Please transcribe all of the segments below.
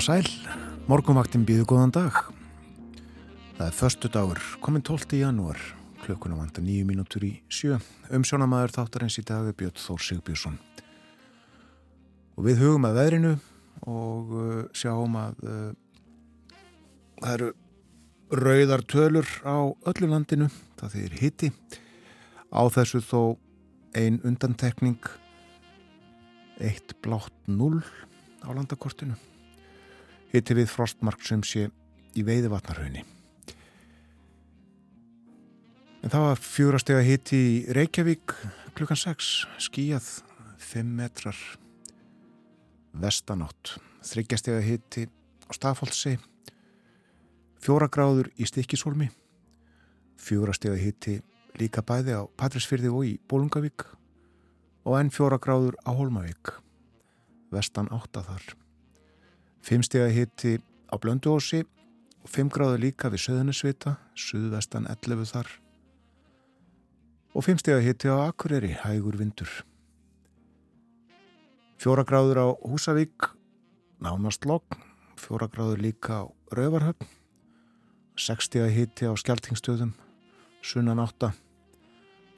og sæl, morgunvaktin býðu góðan dag. Það er förstu dagur, komin 12. janúar, klukkunum vanda nýju mínútur í sjö. Umsjónamaður þáttar eins í dag er Björn Þór Sigbjörnsson. Og við hugum að veðrinu og uh, sjáum að uh, það eru rauðar tölur á öllu landinu, það þeir hitti. Á þessu þó ein undantekning, eitt blátt null á landakortinu. Hitti við frostmark sem sé í veiðvatnarhaunni. En það var fjórastega hitti í Reykjavík klukkan 6, skíjað 5 metrar vestanátt. Þryggjastega hitti á Stafóltsi, fjóra gráður í Stikkisólmi, fjórastega hitti líka bæði á Patrísfyrði og í Bólungavík og enn fjóra gráður á Holmavík, vestan átta þar. Fimmstega hitti á Blönduósi og fimm gráður líka við Söðunisvita, suðvestan 11 þar. Og fimmstega hitti á Akureyri, hægur vindur. Fjóra gráður á Húsavík, nánast logg, fjóra gráður líka á Rauvarhöfn, sekstega hitti á Skeltingstöðum, sunnan átta,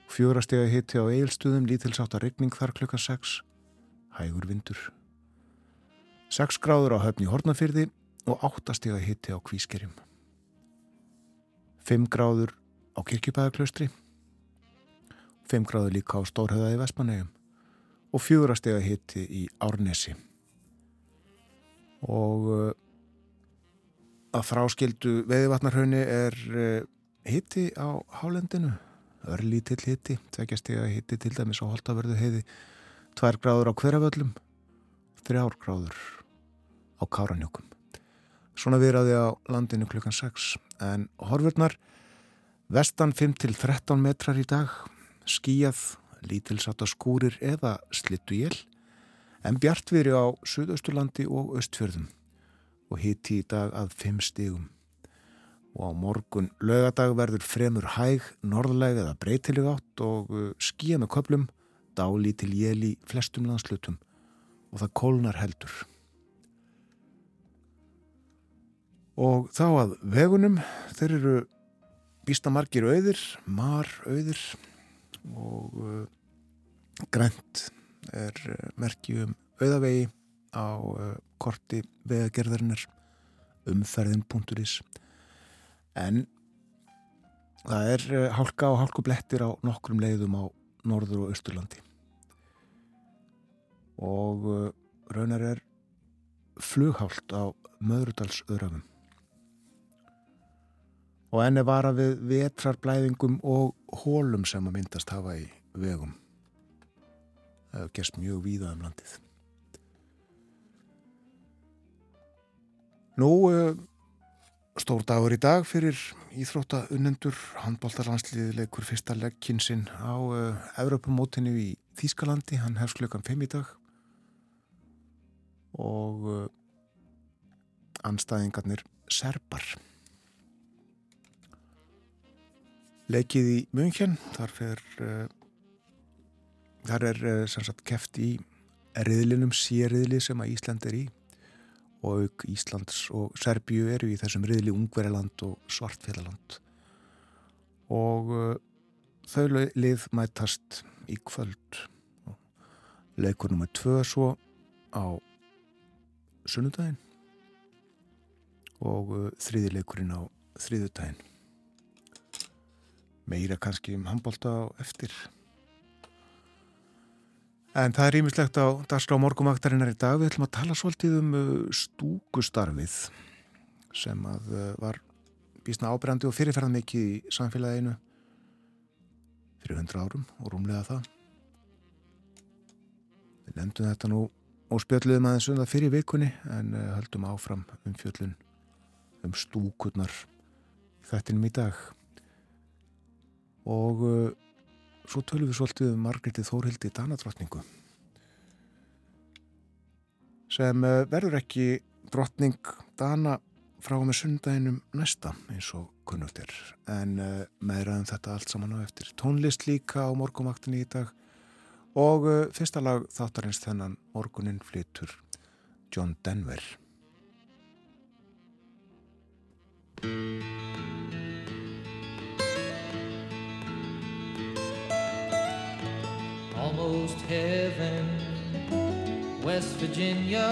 fjóra stega hitti á Eilstöðum, lítilsátt að regning þar klukka 6, hægur vindur. 6 gráður á höfni Hortnafyrði og 8 stega hitti á Kvískerjum. 5 gráður á Kirkjubæðaklaustri, 5 gráður líka á Stórhauðaði Vestmanegum og 4 stega hitti í Árnesi. Og uh, að fráskildu veðivatnarhaunni er uh, hitti á Hálendinu, örlítill hitti, tvekja stega hitti til dæmis á Holtavörðu heiði, 2 gráður á Hverjavöllum, 3 gráður á Káranjókum. Svona viðraði á landinu klukkan 6 en horfurnar vestan 5-13 metrar í dag skíjað, lítilsátt að skúrir eða slittu jél en bjartviðri á Suðausturlandi og Östfjörðum og hitti í dag að 5 stígum og á morgun lögadag verður fremur hæg, norðleg eða breytileg átt og uh, skíja með köplum dálí til jél í flestum landslutum og það kólnar heldur. Og þá að vegunum, þeir eru býstamargir auðir, mar auðir og uh, grænt er uh, merkjum auðavegi á uh, korti vegagerðarinnar umferðin.is en það er uh, hálka og hálkublettir á nokkrum leiðum á norður og austurlandi. Og uh, raunar er flughált á möðrudalsöðrafum og enni vara við vetrarblæðingum og hólum sem að myndast hafa í vegum. Það hefur gerst mjög víða um landið. Nú, stór dagur í dag fyrir íþrótta unnendur, handbóltarlandsliðilegur fyrsta legginsinn á Evropamótinu í Þýskalandi, hann hefst klukkan 5 í dag og anstæðingarnir Serbar. Leikið í München. Þar, fer, uh, þar er uh, sagt, keft í riðlinum sérriðli sem að Ísland er í. Og auk Íslands og Serbíu eru í þessum riðli Ungveriland og Svartfélaland og uh, þau lið mætast í kvöld. Leikur nummið tvö svo á sunnudaginn. Og þriðileikurinn á þriðudaginn meira kannski um handbólta á eftir. En það er ímislegt á dagskrá morgumaktarinnar í dag. Við ætlum að tala svolítið um stúkustarfið sem að var bísna ábyrgandi og fyrirferðan mikið í samfélaginu fyrir hundra árum og rúmlega það. Við nefndum þetta nú og spjöldluðum aðeins um það fyrir vikunni en höldum áfram um fjöllun um stúkurnar þettinum í dag og uh, svo tölum við svolítið um Margreði Þórhildi Danadrottningu. Sem uh, verður ekki drottning Dana frá með sundaginum næsta eins og kunnugt er. En uh, meðraðum þetta allt saman á eftir. Tónlist líka á morgumaktinni í dag. Og fyrsta lag þáttarins þennan morgunin flytur John Denver Almost heaven, West Virginia,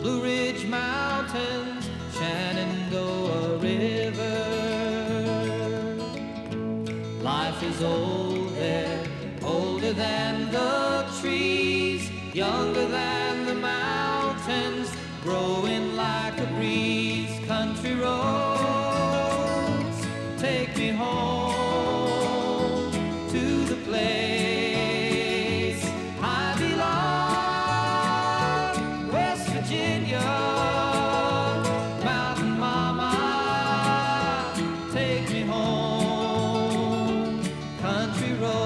Blue Ridge Mountains, Shenandoah River. Life is old there, older than the trees, younger than the mountains, growing like a breeze. Country roads, country roads.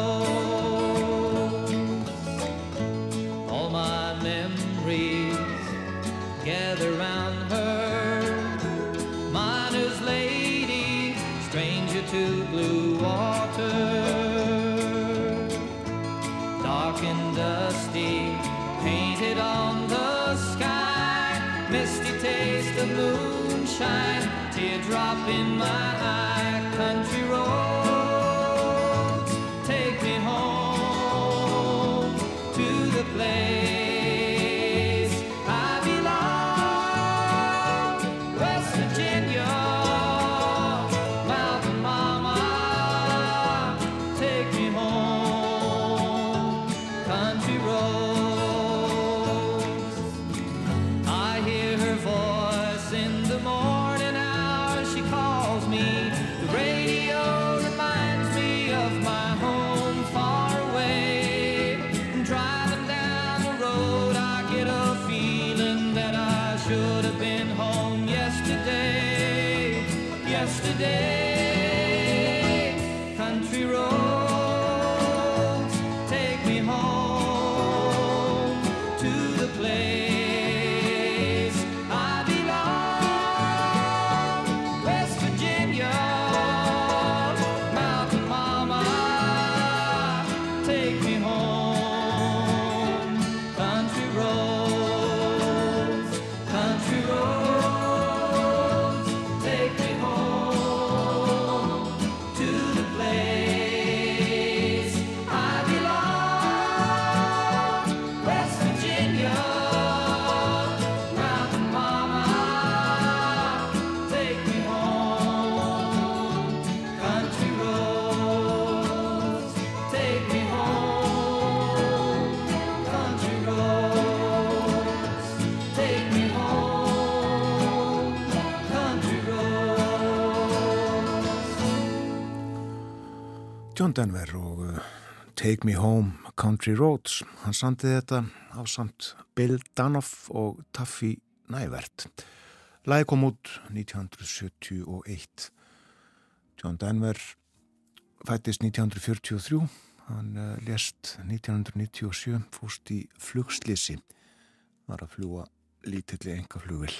John Denver og uh, Take Me Home Country Roads. Hann sandið þetta á samt Bill Danoff og Taffy Nævert Læði kom út 1971 John Denver fættist 1943 hann uh, lést 1997 fúst í flugslisi var að fljúa lítilli enga flugvill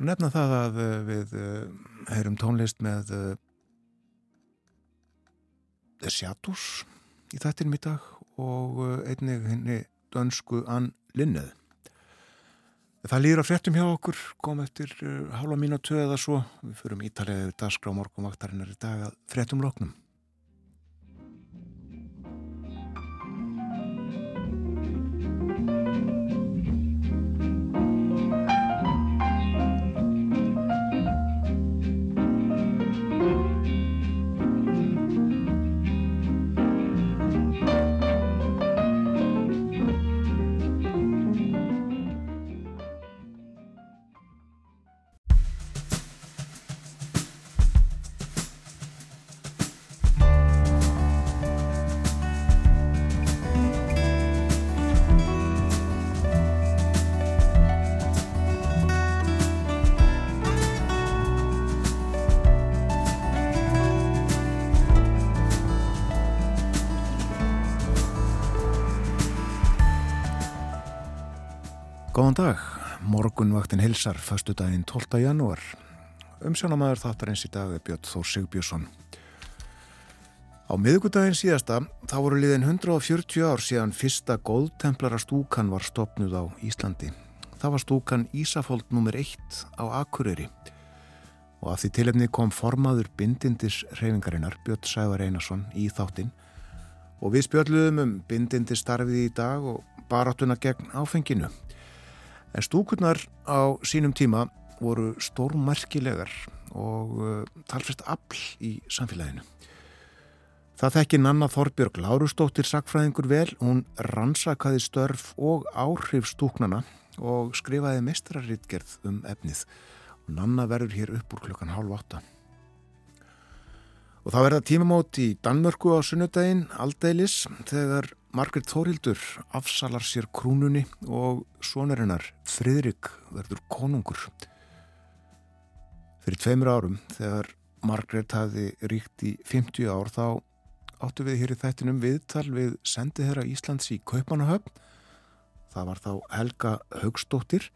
Nefna það að uh, við uh, heyrum tónlist með uh, The Shadows í þættinum í dag og uh, einnig henni dönsku Ann Linnið. Það lýra fréttum hjá okkur, kom eftir uh, hálfa mínútu eða svo. Við fyrum ítalega dagskrá morgumvaktarinnar í dag að fréttum loknum. Góðan dag, morgunvaktin hilsar, fastu daginn 12. janúar. Umsjónamaður þáttar eins í dag er Björn Þór Sigbjörnsson. Á miðugudaginn síðasta þá voru liðin 140 ár síðan fyrsta góðtemplara stúkan var stopnuð á Íslandi. það var stúkan Ísafold nr. 1 á Akureyri og að því tilefni kom formaður bindindis reyfingarinnar Björn Sævar Einarsson í þáttinn og við spjöldluðum um bindindis starfið í dag og baráttuna gegn áfenginu. En stúkurnar á sínum tíma voru stórmarkilegar og uh, talfest afl í samfélaginu. Það þekki Nanna Þorbjörg Lárustóttir sakfræðingur vel, hún rannsakaði störf og áhrif stúknana og skrifaði mestrarritgerð um efnið. Nanna verður hér upp úr klukkan hálf átta. Og það verða tímamót í Danmörku á sunnudaginn, aldeilis, þegar Margret Þórildur afsalar sér krúnunni og sonarinnar Fridrik verður konungur. Fyrir tveimur árum, þegar Margret hafi ríkt í 50 ár, þá áttu við hér í þættinum viðtal við sendiherra Íslands í Kaupanahöfn. Það var þá Helga Haugstóttir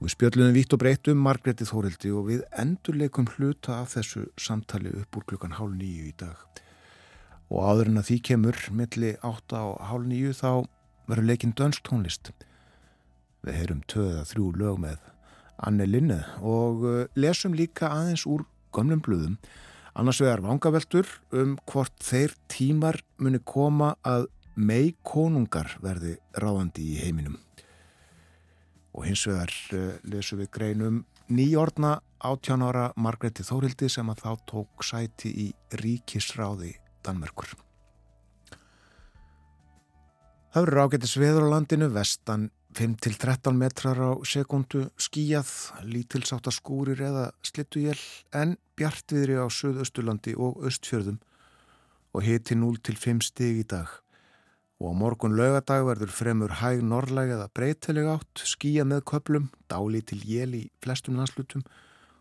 og við spjöldluðum vitt og breytt um Margreti Þórildi og við endurleikum hluta af þessu samtali upp úr klukkan hálf nýju í dag. Og áður en að því kemur milli átta og hálf nýju þá verður leikinn dönsk tónlist. Við heyrum töða þrjú lög með Anne Linne og uh, lesum líka aðeins úr gömlum blöðum Annars vegar vangaveltur um hvort þeir tímar muni koma að mei konungar verði ráðandi í heiminum. Og hins vegar uh, lesum við greinum nýjordna átján ára Margreti Þórildi sem að þá tók sæti í ríkisráði Danmerkur. Það verður ágættis veður á landinu vestan 5-13 metrar á sekundu skíjað, lítilsáta skúrir eða slittuél en bjartviðri á Suðaustulandi og Östfjörðum og hiti 0-5 stig í dag. Og á morgun lögadag verður fremur hæg norrlæg eða breytileg átt, skíja með köplum, dáli til jél í flestum landslutum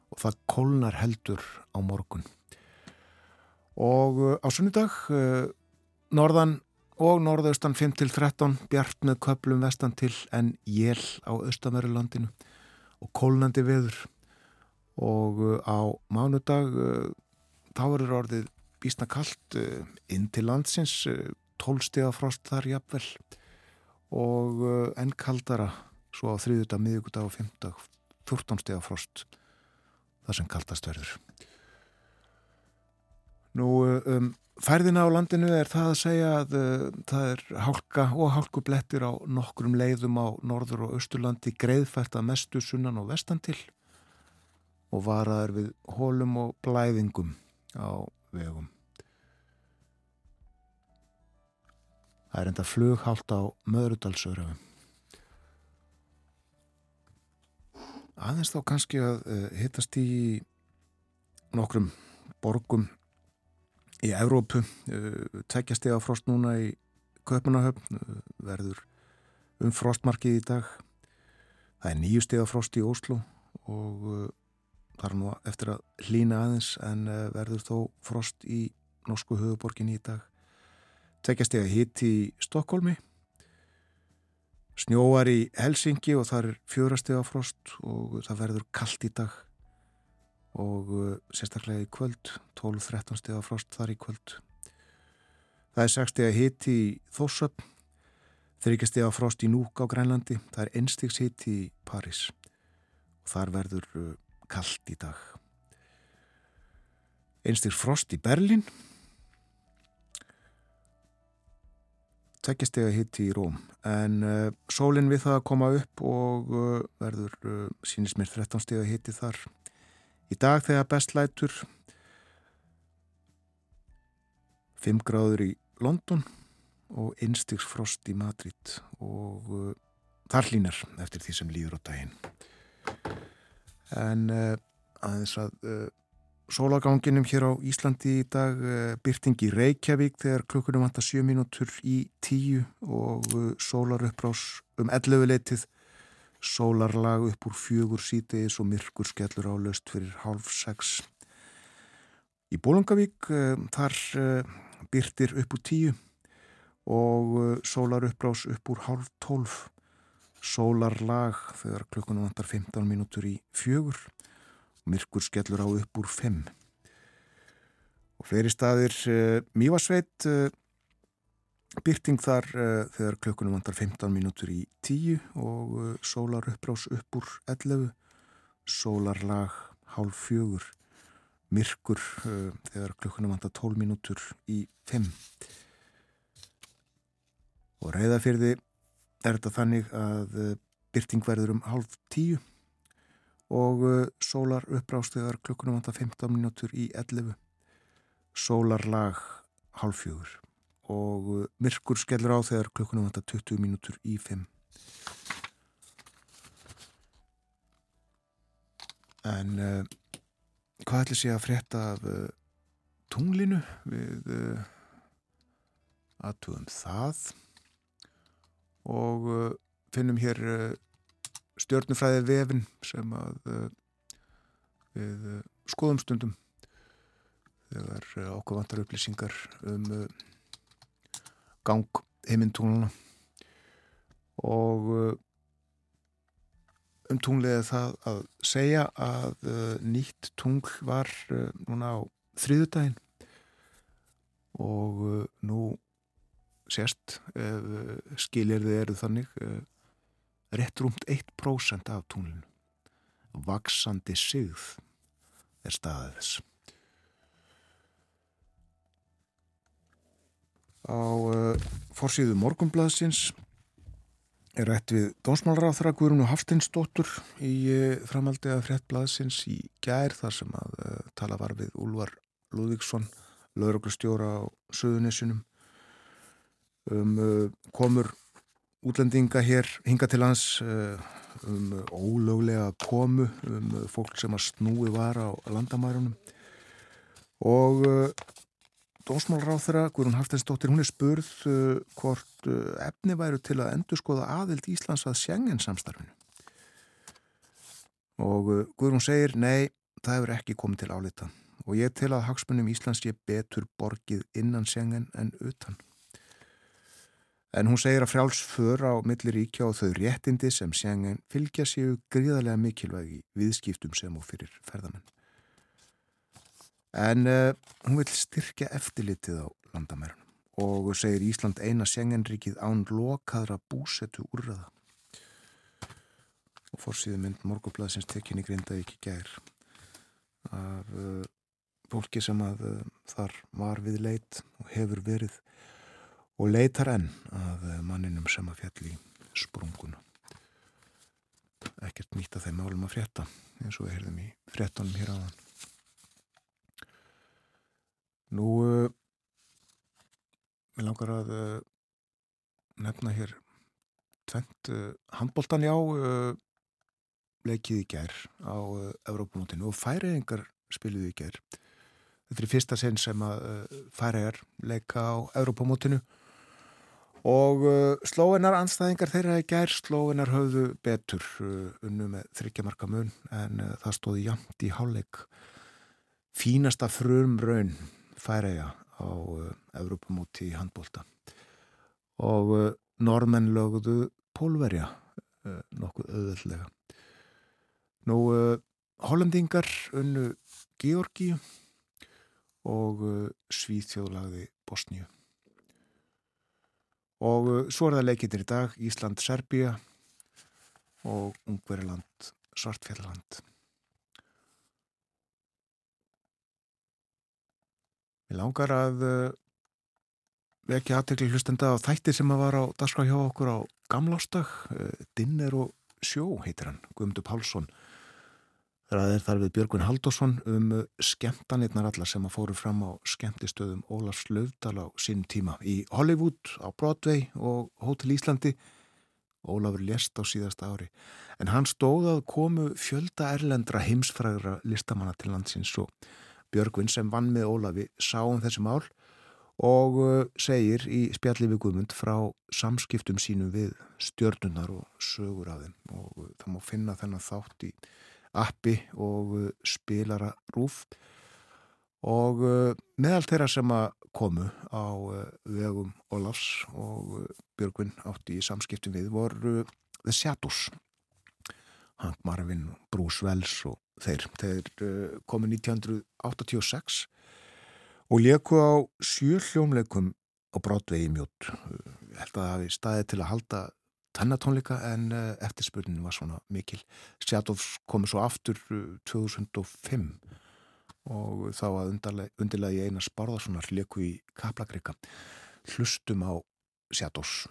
og það kólnar heldur á morgun. Og uh, á sunnudag, uh, norðan og norðaustan 5-13 bjart með köplum vestan til en jél á austamörulandinu og kólnandi veður. Og uh, á mánudag þá verður orðið bísna kallt inn til landsins 12 steg af frost þar jafnvel. Og enn kaldara svo á þriðudag, miðugudag og fymdag 14 steg af frost þar sem kaldast verður Nú um Færðina á landinu er það að segja að uh, það er hálka og hálkublettir á nokkrum leiðum á norður og austurlandi greiðfært að mestu sunnan og vestan til og varaður við hólum og blæðingum á vegum. Það er enda flughált á möðrudalsöröfum. Aðeins þá kannski að uh, hittast í nokkrum borgum í Evrópu uh, tekja steg á frost núna í Köpunahöfn uh, verður um frostmarkið í dag. Það er nýju steg á frost í Óslo og það er nú eftir að hlýna aðeins en verður þó frost í norsku höfuborgin í dag. Tekja steg að hitt í Stokkólmi snjóar í Helsingi og það er fjórasteg á frost og það verður kallt í dag og uh, sérstaklega í kvöld 12-13 steg af frost þar í kvöld. Það er 6 steg að hiti í Þósöp 3 steg af frost í Núk á Grænlandi það er 1 stegs hiti í Paris og þar verður uh, kallt í dag. 1 stegs frost í Berlin 2 steg að hiti í Róm. En uh, sólinn við það að koma upp og uh, verður uh, sínist mér 13 steg að hiti þar Í dag þegar bestlætur 5 gráður í London og einstigsfrost í Madrid og uh, þar línar eftir því sem líður á daginn. En uh, aðeins að uh, sólaganginum hér á Íslandi í dag uh, byrting í Reykjavík þegar klukkunum vantar 7 mínútur í 10 og uh, sólar uppbrás um 11 leitið sólarlag upp úr fjögur sítiðis og myrkur skellur á löst fyrir hálf sex. Í Bólungavík uh, þar uh, byrtir upp úr tíu og uh, sólar uppbrás upp úr hálf tólf. Sólarlag þegar klukkunum vantar 15 mínútur í fjögur og myrkur skellur á upp úr fimm. Og fleiri staðir Mývasveit byrting þar uh, þegar klukkunum vantar 15 mínútur í 10 og uh, sólar uppbrás upp úr 11 sólarlag hálf fjögur. Myrkur uh, þegar klukkunum vantar 12 mínútur í 5 og reyðafyrði er þetta þannig að byrting verður um hálf 10 og sólar uppbrás þegar klukkunum vantar 15 mínútur í 11 sólarlag hálf fjögur og uh, myrkur skellur á þegar klukkunum vantar 20 mínútur í 5 en uh, hvað ætlir sé að frétta af uh, tunglinu við uh, aðtúðum það? Og uh, finnum hér uh, stjórnufræði vefin sem að við skoðum stundum þegar okkur vantar upplýsingar um gang heimintúluna og uh, um tunglega það að segja að uh, nýtt tungl var uh, núna á þriðudaginn og nú sérst skilir þið eru þannig rétt rúmt 1% af tunglinu. Vaksandi sigð er staðið þess Á uh, forsýðu morgumblaðsins er rætt við dónsmálráþra Guðrún og Hafstinsdóttur í uh, framaldi að fréttblaðsins í gær þar sem að uh, tala var við Úlvar Lúðvíksson, löguröglustjóra á Suðunissunum um komur útlendinga hér hinga til hans um ólöglega komu um fólk sem að snúi var á landamærunum. Og Dósmálráð þeirra, Guðrún Hafsteinsdóttir, hún er spurð uh, hvort uh, efni væru til að endur skoða aðild Íslands að Sjengen samstarfinu. Og uh, Guðrún segir, nei, það hefur ekki komið til álita. Og ég til að hagsmunum Íslands ég betur borgið innan Sjengen en utan. En hún segir að frjálsför á millir ríkja og þau réttindi sem Sjengen fylgja séu gríðarlega mikilvægi viðskiptum sem og fyrir ferðamenn. En uh, hún vil styrkja eftirlitið á landamærunum og segir Ísland eina sengenrikið án lokaðra búsetu úrraða. Og fórsýðu mynd morgublaðsins tekinni grindaði ekki gær af uh, fólki sem að uh, þar var við leit og hefur verið og leitar enn af manninum sem að fjalli sprunguna. Ekkert nýtt að þeim málum að frétta eins og við heyrðum í fréttanum hér áðan. Nú, við langar að uh, nefna hér tvent uh, handbóltan já leikið í gær á Evrópamótinu og færiðingar spiluði í gær. Þetta er fyrsta sen sem að færiðar leika á Evrópamótinu og slóinar anstæðingar þeirra í gær, slóinar höfðu betur unnu með þryggjamarka mun en það stóði jamt í háleik fínasta frum raun færæja á uh, Evrópamóti í handbólta og uh, normenn lögðu pólverja uh, nokkuð auðvöldlega. Nú, hollendingar unnu Georgi og Svíþjóðlagði Bosníu. Og svo er það leikindir í dag Ísland-Serbia og Ungveriland Við langar að uh, vekja aðtekli hlustenda á þætti sem að var á dagskrá hjá okkur á gamlástag, uh, Dinner og sjó heitir hann, Guðmundur Pálsson. Er þar við Björgvin Haldásson um skemmtanirnar allar sem að fóru fram á skemmtistöðum Ólafs Löfdal á sínum tíma í Hollywood, á Broadway og Hotel Íslandi. Ólafur lést á síðasta ári. En hann stóð að komu fjölda erlendra heimsfrægra listamanna til landsins og Björgvin sem vann með Ólafi sá um þessi mál og uh, segir í spjalli við Guðmund frá samskiptum sínum við stjörnunar og sögur af þeim. Og uh, það má finna þennan þátt í appi og uh, spilara rúf og meðal þeirra sem að komu á vegum Ólafs og Björgvin átti í samskiptum við voru The Shadows. Hank Marvin, Bruce Wells og þeir. Þeir uh, komu 1986 og leku á sjö hljómleikum og Broadway mjótt. Ég held að það hafi staðið til að halda tennatónleika en uh, eftirspurnin var svona mikil. Shadows komu svo aftur uh, 2005 og þá að undirlega í eina spárðarsonar leku í Kaplakrika. Hlustum á Shadows.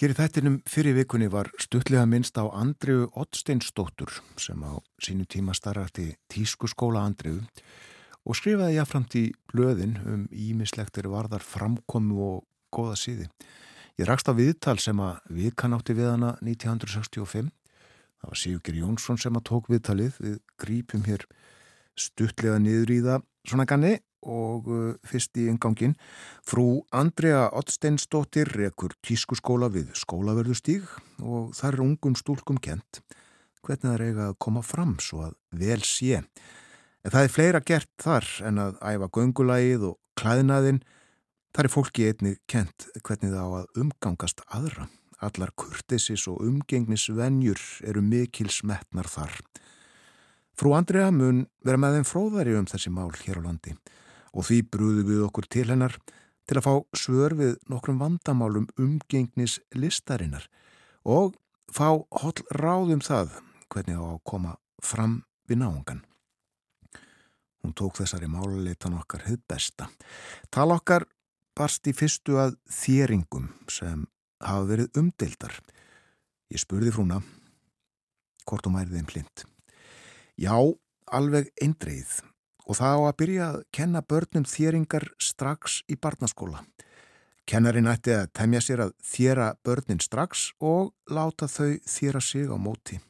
Hér í þættinum fyrir vikunni var stuttlega minnst á Andriu Ottsteinsdóttur sem á sínu tíma starfætti tískuskóla Andriu og skrifaði jáframt í blöðin um ímislektir varðar framkomu og goða síði. Ég rakst á viðtal sem að við kannátti við hana 1965. Það var Sigur Jónsson sem að tók viðtalið. Við grípum hér stuttlega niður í það svona ganni og uh, fyrst í engangin frú Andrea Ottsteinsdóttir rekur tískuskóla við skólaverðustíg og þar er ungum stúlkum kent hvernig það er eiga að koma fram svo að vel sé. En það er fleira gert þar en að æfa göngulægið og klæðinaðinn þar er fólki einni kent hvernig það á að umgangast aðra. Allar kurtisis og umgengnisvenjur eru mikil smetnar þar. Frú Andrea mun vera með þeim fróðari um þessi mál hér á landi og því brúðu við okkur til hennar til að fá svör við nokkrum vandamálum umgengnis listarinnar og fá holl ráðum það hvernig á að koma fram við náungan. Hún tók þessari máluleitan okkar hið besta. Tal okkar barst í fyrstu að þéringum sem hafa verið umdeildar. Ég spurði frúna hvort hún værið þeim plind. Já, alveg eindreið og það á að byrja að kenna börnum þéringar strax í barnaskóla. Kennarin ætti að temja sér að þjera börnin strax og láta þau þjera sig á móti.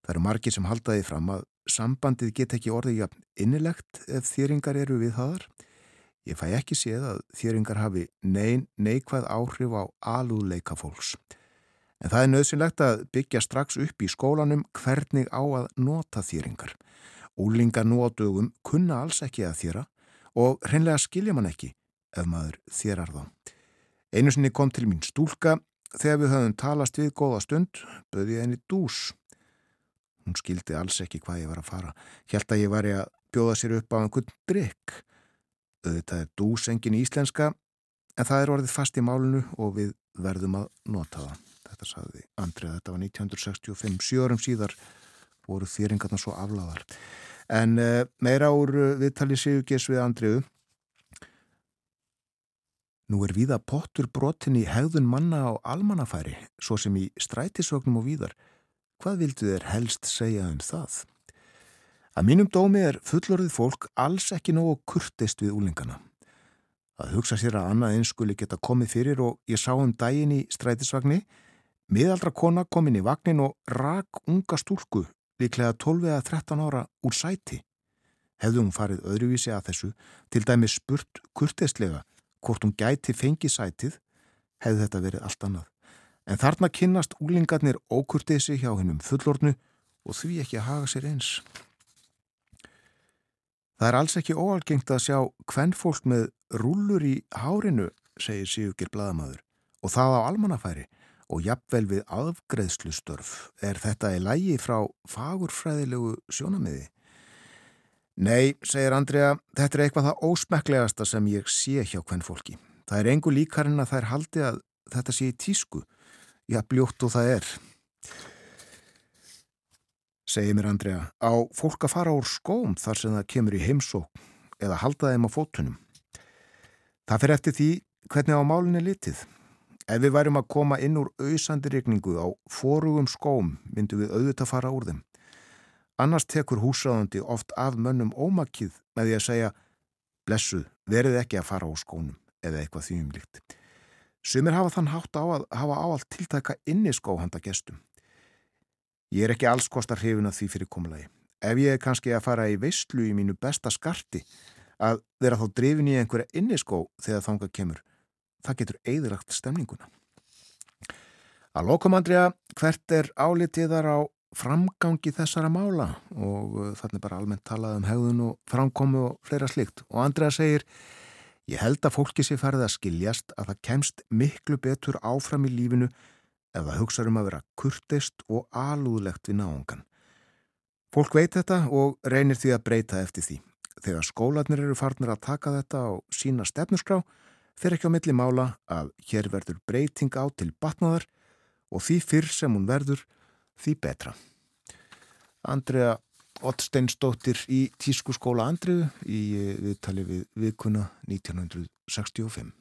Það eru margi sem haldaði fram að sambandið get ekki orðið jafn innilegt ef þjeringar eru við þaðar. Ég fæ ekki séð að þjeringar hafi nein, neikvæð áhrif á alúðleika fólks. En það er nöðsynlegt að byggja strax upp í skólanum hvernig á að nota þýringar. Úlingar nú á dögum kunna alls ekki að þýra og hreinlega skilja mann ekki ef maður þýrar þá. Einu sinni kom til mín stúlka þegar við höfum talast við góða stund, böði henni dús. Hún skildi alls ekki hvað ég var að fara. Hjælt að ég var að bjóða sér upp á einhvern drikk. Þetta er dús engin íslenska en það er orðið fast í málunu og við verðum að nota það. Þetta sagði Andrið, þetta var 1965, sjörum síðar voru þýringarna svo aflaðar. En uh, meira úr uh, viðtali Sigurgis við Andriðu. Nú er viða pottur brotin í hegðun manna á almannafæri, svo sem í strætisvögnum og víðar. Hvað vildu þér helst segja um það? Að mínum dómi er fullorðið fólk alls ekki nógu kurtist við úlingana. Að hugsa sér að annað eins skuli geta komið fyrir og ég sá um daginn í strætisvagni, miðaldra kona kom inn í vagnin og rak unga stúlku, líklega 12 eða 13 ára, úr sæti. Hefðu hún farið öðruvísi að þessu, til dæmi spurt kurtistlega hvort hún gæti fengi sætið, hefði þetta verið allt annað. En þarna kynnast úlingarnir ókurtisi hjá hennum fullornu og því ekki að haga sér eins. Það er alls ekki óalgengt að sjá hvern fólk með rúllur í hárinu, segir Sigurgir Bladamadur, og það á almannafæri og jafnvel við aðgreðslustörf. Er þetta í lægi frá fagurfræðilegu sjónamiði? Nei, segir Andrea, þetta er eitthvað það ósmekklegasta sem ég sé hjá hvern fólki. Það er engu líkarinn að þær haldi að þetta sé í tísku. Já, bljótt og það er segir mér Andrea, á fólk að fara úr skóm þar sem það kemur í heimsók eða halda þeim á fótunum. Það fyrir eftir því hvernig á málinni litið. Ef við værum að koma inn úr auðsandi regningu á fórugum skóm myndum við auðvitað fara úr þeim. Annars tekur húsraðandi oft af mönnum ómakið með því að segja blessuð, verið ekki að fara úr skónum eða eitthvað því umlíkt. Sumir hafa þann hátt á að hafa áallt tiltaka inni skóhanda gestum. Ég er ekki alls kostar hrifin að því fyrir komulagi. Ef ég er kannski að fara í veistlu í mínu besta skarti að vera þá drifin í einhverja inniskó þegar þánga kemur, það getur eðrakt stemninguna. Að lokum Andrea, hvert er álitiðar á framgangi þessara mála og uh, þannig bara almennt talað um hegðun og framkomu og fleira slikt og Andrea segir ég held að fólki sé farið að skiljast að það kemst miklu betur áfram í lífinu ef það hugsa um að vera kurtist og alúðlegt við náungan. Fólk veit þetta og reynir því að breyta eftir því. Þegar skólanir eru farnir að taka þetta á sína stefnusgrá, fer ekki á milli mála að hér verður breyting á til batnaðar og því fyrr sem hún verður, því betra. Andrea Ottsteinsdóttir í Tískuskóla Andriðu í viðtali við viðkuna 1965.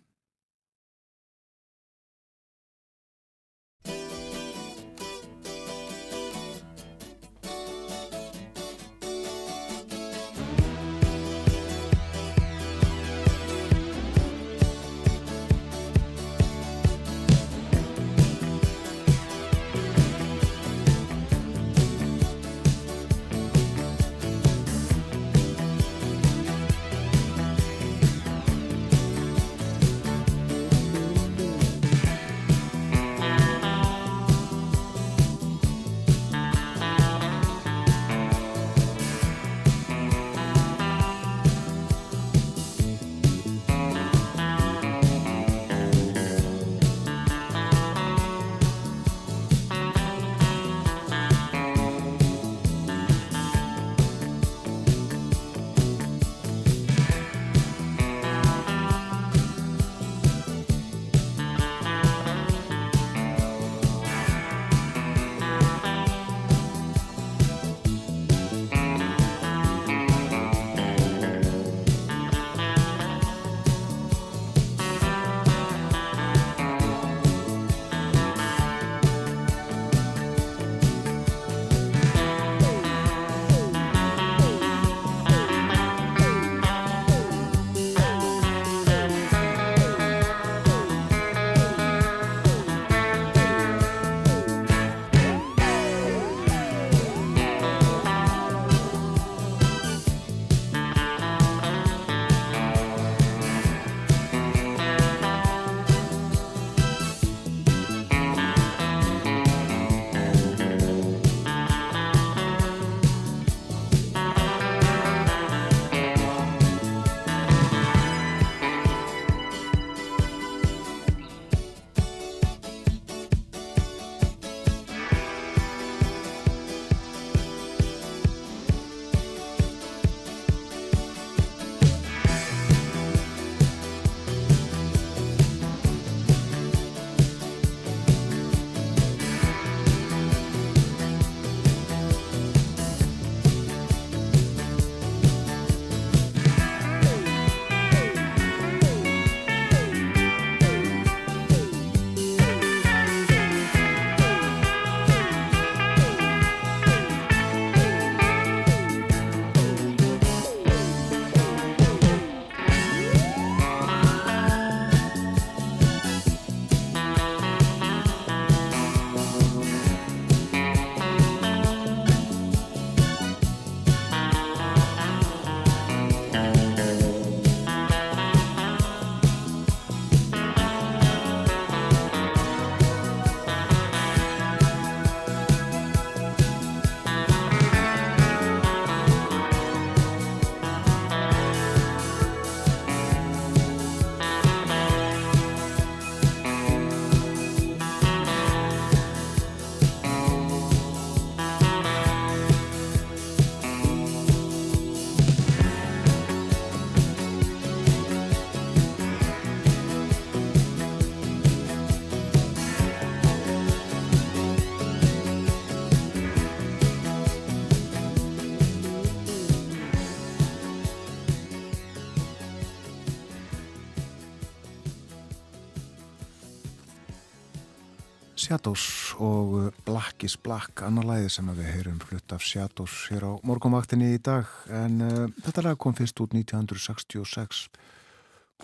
Shadows og uh, Black is Black annar læði sem við heyrum flutt af Shadows hér á morgumvaktinni í dag. En uh, þetta lag kom fyrst út 1966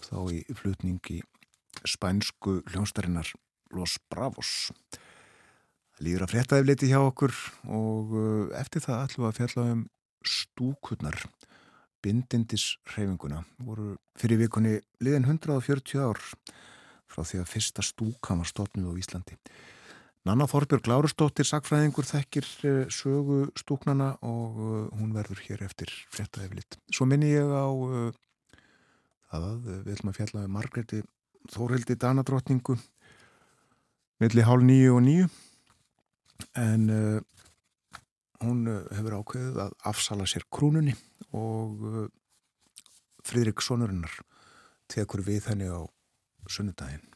þá í flutning í spænsku hljónstarinnar Los Bravos. Lýður að fréttaði liti hjá okkur og uh, eftir það ætlum við að fjalla um stúkurnar bindindis hreyfinguna voru fyrir vikunni liðin 140 ár frá því að fyrsta stúkan var stofnuð á Íslandi. Nanna Þorbjörg Lárustóttir, sakfræðingur, þekkir eh, sögu stúknana og eh, hún verður hér eftir fréttaði lit. Svo minni ég á uh, að við ætlum að fjalla með Margreti Þórhildi Danadrottningu milli hálf nýju og nýju en hún hefur ákveðið að afsala sér krúnunni og Fridrik Sónurinnar tekur við henni á sunnudaginn.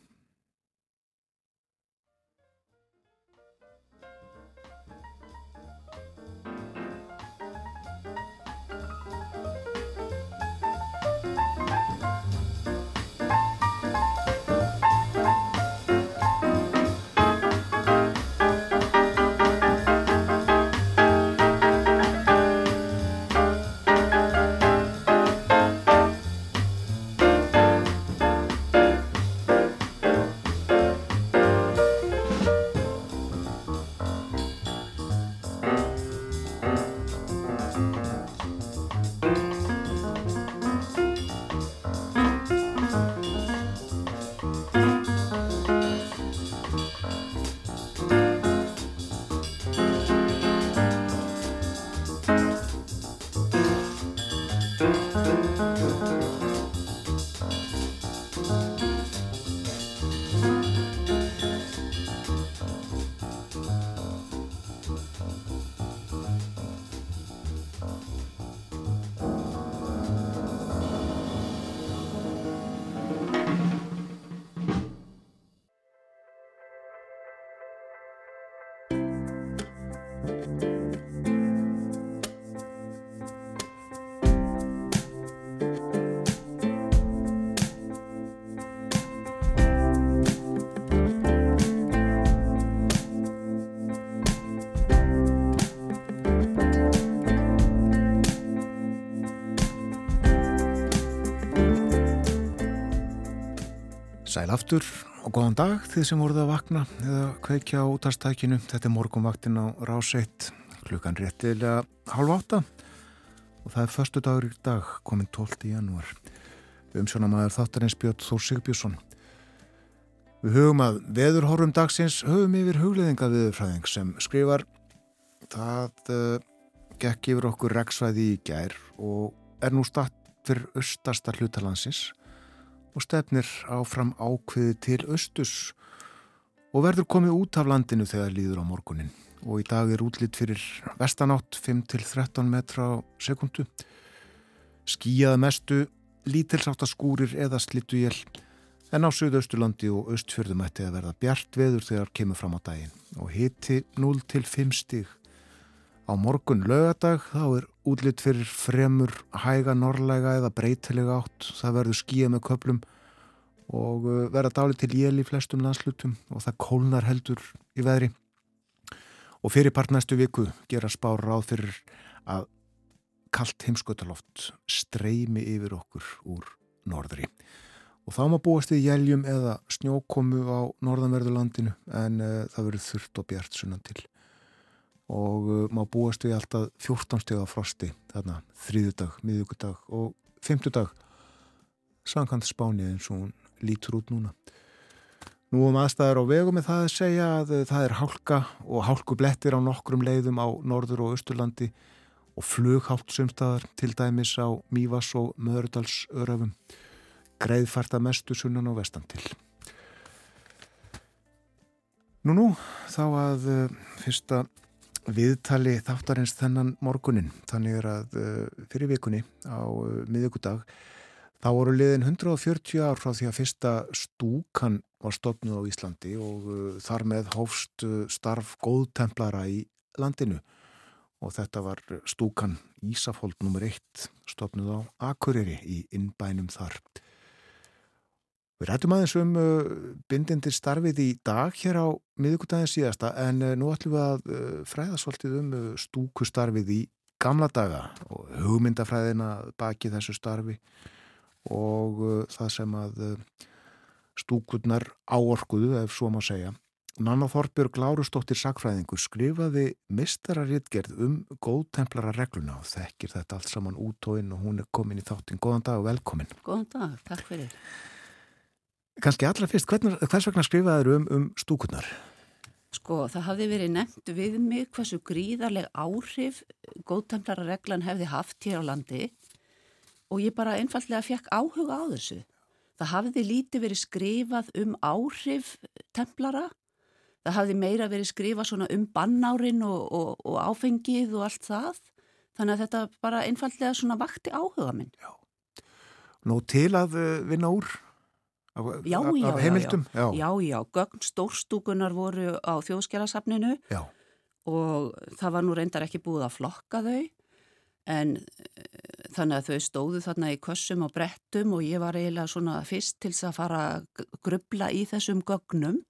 Sæl aftur og góðan dag þið sem voruð að vakna eða kveikja á útastækinu. Þetta er morgunvaktin á ráseitt klukkan réttilega halv átta og það er förstu dagur í dag komin 12. janúar. Umsjónamaður þáttarins Björn Þór Sigbjörnsson. Við hugum að veðurhorfum dagsins hugum yfir hugleðinga viðurfræðing sem skrifar það uh, gekk yfir okkur reksvæði í gær og er nú statt fyrir austasta hlutalansins og stefnir áfram ákveði til austus og verður komið út af landinu þegar líður á morgunin. Og í dag er útlitt fyrir vestanátt 5-13 metra sekundu skíjaða mestu lítilsáttaskúrir eða slittuél en á Suðausturlandi og Östfjörðum ætti að verða bjart veður þegar kemur fram á daginn. Og hiti 0-5 stig. Á morgun lögadag þá er útlitt fyrir fremur hæga norrlæga eða breytilega átt. Það verður skíja með köplum og uh, verða dálit til jél í flestum landslutum og það kólnar heldur í veðri. Og fyrir part næstu viku gera spár ráð fyrir að kallt heimskotaloft streymi yfir okkur úr norðri. Og þá má búast við jæljum eða snjókomu á norðanverðulandinu en uh, það verður þurft og bjart sunnan til og uh, má búast við alltaf 14 steg af frosti þarna þrýðudag, miðugudag og fymtudag sankant spáni eins og hún lítur út núna. Nú um aðstæðar á vegum með það að segja að uh, það er hálka og hálkublettir á nokkrum leiðum á norður og austurlandi og flughátt sumstaðar til dæmis á Mývas og Möðurdalsöröfum greiðfarta mestu sunnan og vestan til. Nú nú, þá að uh, fyrsta viðtali þáttarins þennan morgunin þannig er að uh, fyrir vikunni á uh, miðugudag þá voru liðin 140 ár frá því að fyrsta stúkan var stopnuð á Íslandi og uh, þar með hófst starf góðtemplara í landinu og þetta var stúkan Ísafóld nr. 1 stopnuð á Akureyri í innbænum þar Við rættum aðeins um uh, bindindir starfið í dag hér á miðugudagin síðasta en uh, nú ætlum við að uh, fræða svolítið um stúkustarfið í gamla daga og hugmyndafræðina baki þessu starfi og það sem að stúkurnar áorkuðu, ef svo má segja. Nanna Þorbjörg Lárustóttir Sakfræðingur skrifaði mistararittgerð um góðtemplara regluna og þekkir þetta allt saman út og inn og hún er komin í þáttin. Góðan dag og velkomin. Góðan dag, takk fyrir. Kanski allra fyrst, hvern, hvers vegna skrifaður um, um stúkurnar? Sko, það hafði verið nefnt við mig hversu gríðarleg áhrif góðtemplara reglan hefði haft hér á landi og ég bara einfallega fekk áhuga á þessu. Það hafði lítið verið skrifað um áhrif templara Það hafði meira verið skrifa svona um bannárin og, og, og áfengið og allt það. Þannig að þetta bara einfallega svona vakti áhuga minn. Já. Nú til að uh, vinna úr af, Já, af, já, af heimildum? Já, já, já. gögn stórstúkunar voru á þjóðskjálasafninu Já. og það var nú reyndar ekki búið að flokka þau. En eh, þannig að þau stóðu þarna í kössum og brettum og ég var eiginlega svona fyrst til þess að fara að grubla í þessum gögnum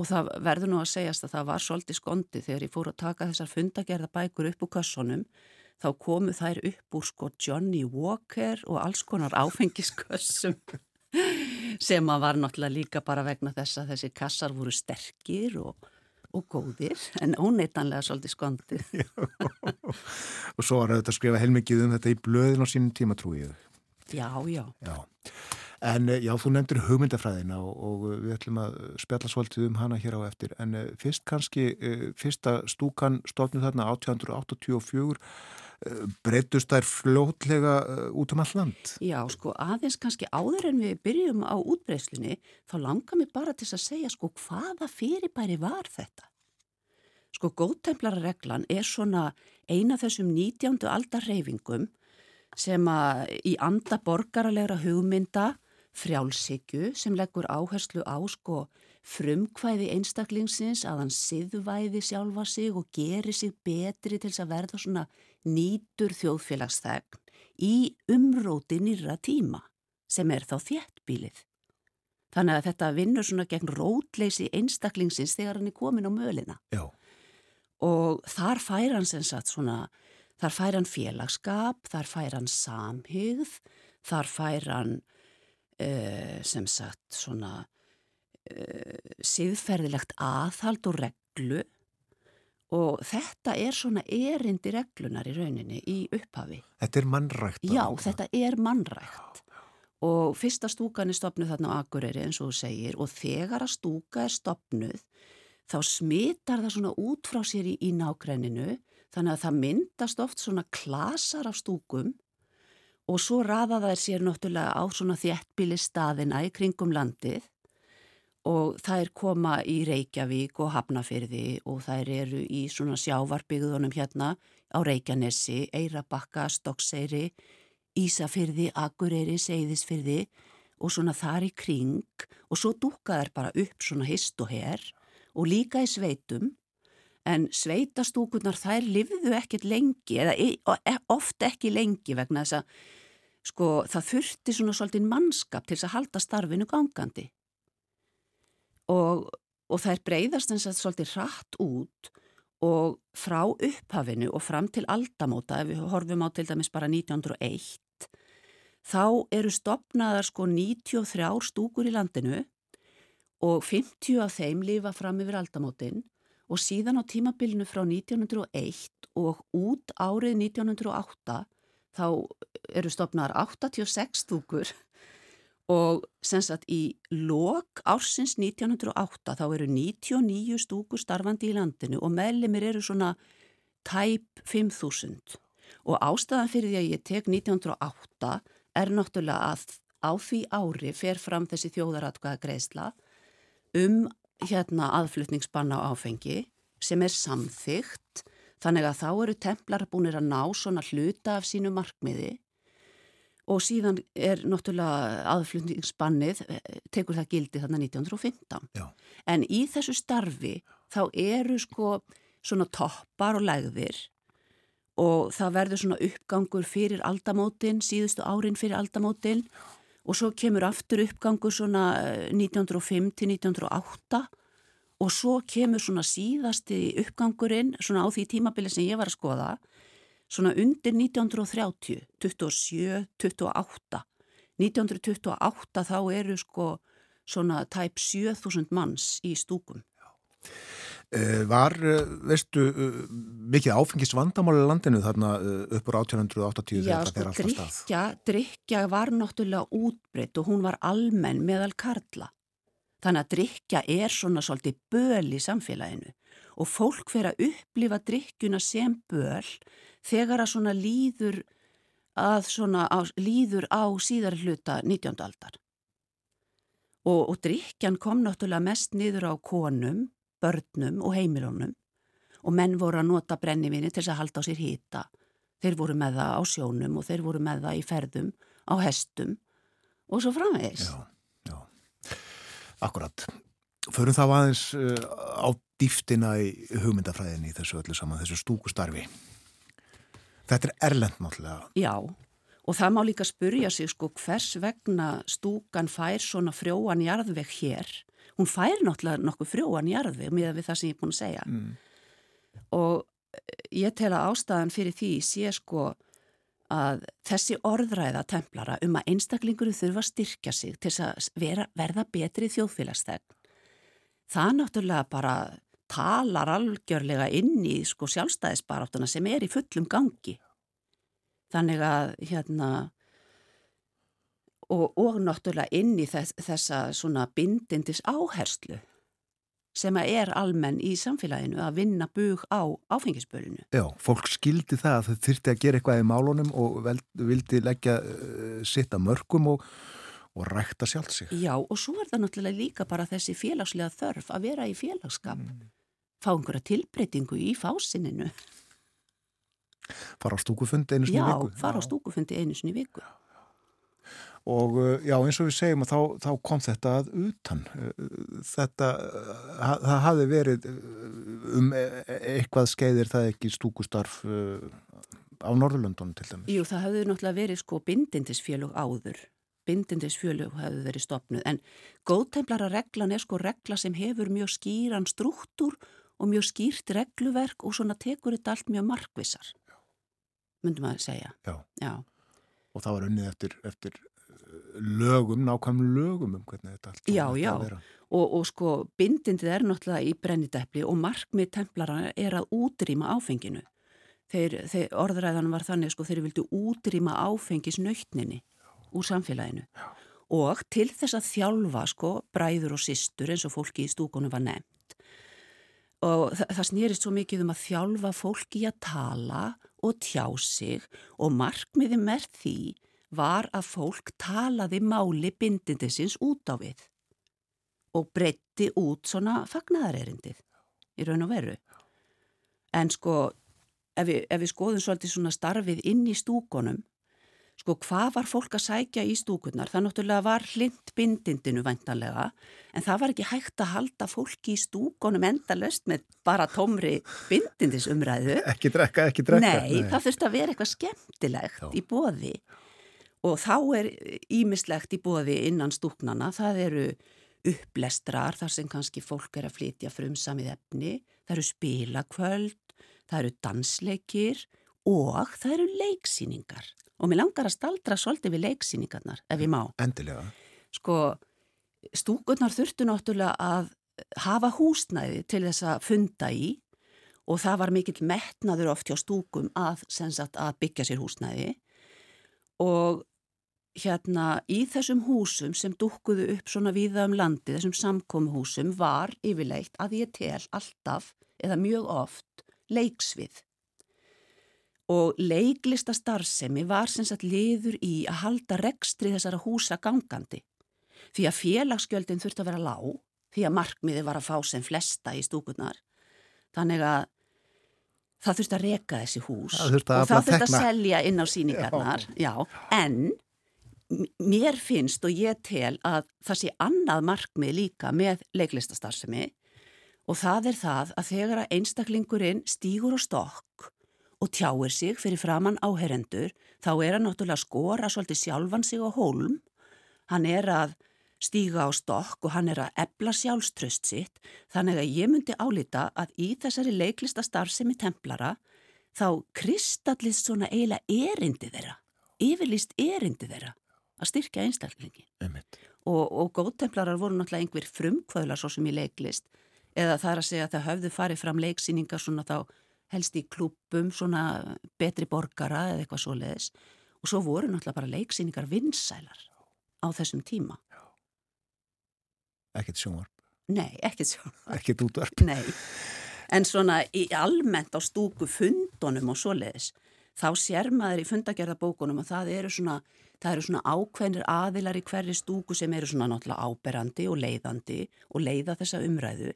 Og það verður nú að segjast að það var svolítið skondi þegar ég fór að taka þessar fundagerða bækur upp úr kössunum. Þá komu þær upp úr sko Johnny Walker og alls konar áfengiskössum sem að var náttúrulega líka bara vegna þess að þessi kassar voru sterkir og, og góðir en óneitanlega svolítið skondi. og svo var þetta að skrifa heilmikið um þetta í blöðin á sínum tíma trúið. Já, já. Já. En eh, já, þú nefndir hugmyndafræðina og, og við ætlum að spjalla svolítið um hana hér á eftir. En uh, fyrst kannski, uh, fyrsta stúkan stofnum þarna 1884, uh, breytust þær fljótlega út um all land? Já, sko aðeins kannski áður en við byrjum á útbreyslunni, þá langar mér bara til að segja sko hvaða fyrirbæri var þetta? Sko góðtemplareglan er svona eina þessum 19. aldar reyfingum sem að í anda borgaralegra hugmynda frjálsikju sem leggur áherslu á sko frumkvæði einstaklingsins að hann siðvæði sjálfa sig og geri sig betri til þess að verða svona nýtur þjóðfélagsþegn í umróti nýra tíma sem er þá þéttbílið. Þannig að þetta vinnur svona gegn rótleysi einstaklingsins þegar hann er komin á mölina. Já. Og þar fær hann sem sagt svona, þar fær hann félagskap, þar fær hann samhygð, þar fær hann uh, sem sagt svona uh, siðferðilegt aðhald og reglu og þetta er svona erindi reglunar í rauninni í upphafi. Þetta er mannrækt. Já, þetta er mannrækt. Og fyrsta stúkan er stopnuð þarna á Akureyri eins og þú segir. Og þegar að stúka er stopnuð þá smitar það svona út frá sér í, í nákrenninu þannig að það myndast oft svona klasar af stúkum. Og svo raða þær sér náttúrulega á svona þjettbíli staðina í kringum landið og þær koma í Reykjavík og Hafnafyrði og þær eru í svona sjávarbyggðunum hérna á Reykjanesi, Eirabakka, Stokkseyri, Ísafyrði, Akureyri, Seyðisfyrði og svona þar í kring. Og svo dúka þær bara upp svona hist og her og líka í sveitum. En sveitastúkunar þær livðu ekkert lengi eða e, oft ekki lengi vegna þess að sko það þurfti svona svolítið mannskap til að halda starfinu gangandi og, og þær breyðast eins að svolítið rætt út og frá upphafinu og fram til aldamóta, ef við horfum á til dæmis bara 1901, þá eru stopnaðar sko 93 stúkur í landinu og 50 af þeim lifa fram yfir aldamótin og síðan á tímabilinu frá 1901 og út árið 1908 þá eru stopnaðar 86 stúkur og sem sagt í lok ársins 1908 þá eru 99 stúkur starfandi í landinu og meðlimir eru svona tæp 5.000 og ástæðan fyrir því að ég tek 1908 er náttúrulega að á því ári fer fram þessi þjóðaratkvæða greiðsla um hérna aðflutningsbanna á áfengi sem er samþygt þannig að þá eru templar búinir að ná svona hluta af sínu markmiði og síðan er náttúrulega aðflutningsbannið tekur það gildi þarna 1915 Já. en í þessu starfi þá eru sko svona toppar og lægðir og það verður svona uppgangur fyrir aldamótin, síðustu árin fyrir aldamótin. Og svo kemur aftur uppgangur svona eh, 1905 til 1908 og svo kemur svona síðasti uppgangurinn svona á því tímabili sem ég var að skoða svona undir 1930, 27, 28. 1928 þá eru sko svona tæp 7000 manns í stúkum. Eh, Var, eh, veistu, eh, mikið áfengist vandamáli landinu þarna upp úr 1880 Já, þegar sko, það er alltaf stað? drikja, drikja var náttúrulega útbreytt og hún var almenn meðal karla. Þannig að drikja er svona svolítið böl í samfélaginu og fólk fer að upplifa drikkjuna sem böl þegar að svona líður, að svona á, líður á síðar hluta 19. aldar. Og, og drikkjan kom náttúrulega mest niður á konum, börnum og heimilunum og menn voru að nota brennivinni til þess að halda á sér hýta. Þeir voru með það á sjónum og þeir voru með það í ferðum, á hestum og svo framvegis. Já, já. Akkurat. Förum þá aðeins uh, á dýftina í hugmyndafræðinni í þessu öllu saman, þessu stúkustarfi. Þetta er erlend náttúrulega. Já, og það má líka spurja sig sko hvers vegna stúkan fær svona frjóan jarðveg hér. Hún fær náttúrulega nokkuð frjóan jarðveg með við það sem ég er búin að segja. Mm. Og eh, ég tel að ástæðan fyrir því sé sko að þessi orðræða templara um að einstaklingur þurfa að styrkja sig til að vera, verða betri þjóðfélagsþegn. Það náttúrulega bara talar algjörlega inn í sko sjálfstæðisbaráttuna sem er í fullum gangi. Þannig að hérna og, og náttúrulega inn í þess, þessa svona bindindis áherslu sem að er almenn í samfélaginu að vinna bug á áfengisbölinu. Já, fólk skildi það að þau þyrti að gera eitthvað í málunum og vel, vildi leggja uh, sitt að mörgum og, og rækta sjálf sig. Já, og svo er það náttúrulega líka bara þessi félagslega þörf að vera í félagskap. Fá einhverja tilbreytingu í fásininu. Fara á stúkufund einu sinni Já, viku. fara á stúkufundi einu sinni viku. Og uh, já, eins og við segjum að þá, þá kom þetta að utan. Uh, Þetta, uh, ha- það hafi verið um e- e- eitthvað skeiðir það ekki stúkustarf á Norðurlöndunum til dæmis. Jú, það hefði náttúrulega verið sko bindindisfjölug áður. Bindindisfjölug hefði verið stopnuð. En góðtemplara reglan er sko regla sem hefur mjög skýran struktúr og mjög skýrt regluverk og svona tekur þetta allt mjög markvissar. Myndum að segja. Já, Já, og það var unnið eftir, eftir uh, lögum, nákvæm lögum um hvernig þetta allt Já, já. og, og sko bindindið er náttúrulega í brennidepli og markmið templara er að útrýma áfenginu. Þeir, þeir, orðræðan var þannig sko þeir vildu útrýma áfengisnautninni úr samfélaginu. Og til þess að þjálfa sko bræður og systur eins og fólki í stúkunum var nefnt. Og það, það snýrist svo mikið um að þjálfa fólki að tala og tjá sig og markmiði með því var að fólk talaði máli bindindisins út á við og breytti út svona fagnaðarerindið í raun og veru. En sko, ef við, ef við skoðum svolítið svona starfið inn í stúkonum, sko hvað var fólk að sækja í stúkunar? Það náttúrulega var hlind bindindinu væntanlega, en það var ekki hægt að halda fólki í stúkonum endalöst með bara tómri bindindisumræðu. Ekki drekka, ekki drekka. Nei, það þurfti að vera eitthvað skemmtilegt Já. í bóði og þá er ímislegt í bóði innan stúknana, það eru upplestrar þar sem kannski fólk er að flytja frumsamið efni, það eru spilakvöld, það eru dansleikir og það eru leiksýningar. Og mér langar að staldra svolítið við leiksýningarnar, ef ég má. Endilega. Sko, stúkurnar þurftu náttúrulega að hafa húsnæði til þess að funda í og það var mikill metnaður oft hjá stúkum að, sagt, að byggja sér húsnæði og hérna í þessum húsum sem dúkkuðu upp svona víða um landi, þessum samkomuhúsum var yfirleitt að ég tel alltaf eða mjög oft leiksvið og leiklista starfsemi var sem sagt liður í að halda rekstri þessara húsa gangandi því að félagsgjöldin þurfti að vera lág því að markmiði var að fá sem flesta í stúkurnar þannig að það þurfti að reka þessi hús Það og það þurfti að tekna. selja inn á síningarnar já. en m- mér finnst og ég tel að það sé annað markmið líka með leiklistastarfsemi og það er það að þegar að einstaklingurinn stígur á stokk og tjáir sig fyrir framann áherendur þá er hann náttúrulega að skora svolítið sjálfan sig á hólm hann er að stíga á stokk og hann er að ebla sjálfströst sitt þannig að ég myndi álita að í þessari leiklista starfsemi templara þá kristallist svona eiginlega erindi þeirra, yfirlist erindi þeirra að styrkja einstaklingin einmitt. og, og góðtemplarar voru náttúrulega einhver frumkvöðlar svo sem í leiklist eða það er að segja að það höfðu farið fram leiksýningar svona þá helst í klúpum svona betri borgara eða eitthvað svo leiðis og svo voru náttúrulega bara leiksýningar vinsælar á þessum tíma. Ekkert sjónvarp, Nei, ekkert svo. ekkert útvarp. Nei, en svona í almennt á stúku fundunum og svoleiðis, þá sér maður í fundagerðabókunum að það eru svona, það eru svona ákveðnir aðilar í hverju stúku sem eru svona náttúrulega áberandi og leiðandi og leiða þessa umræðu,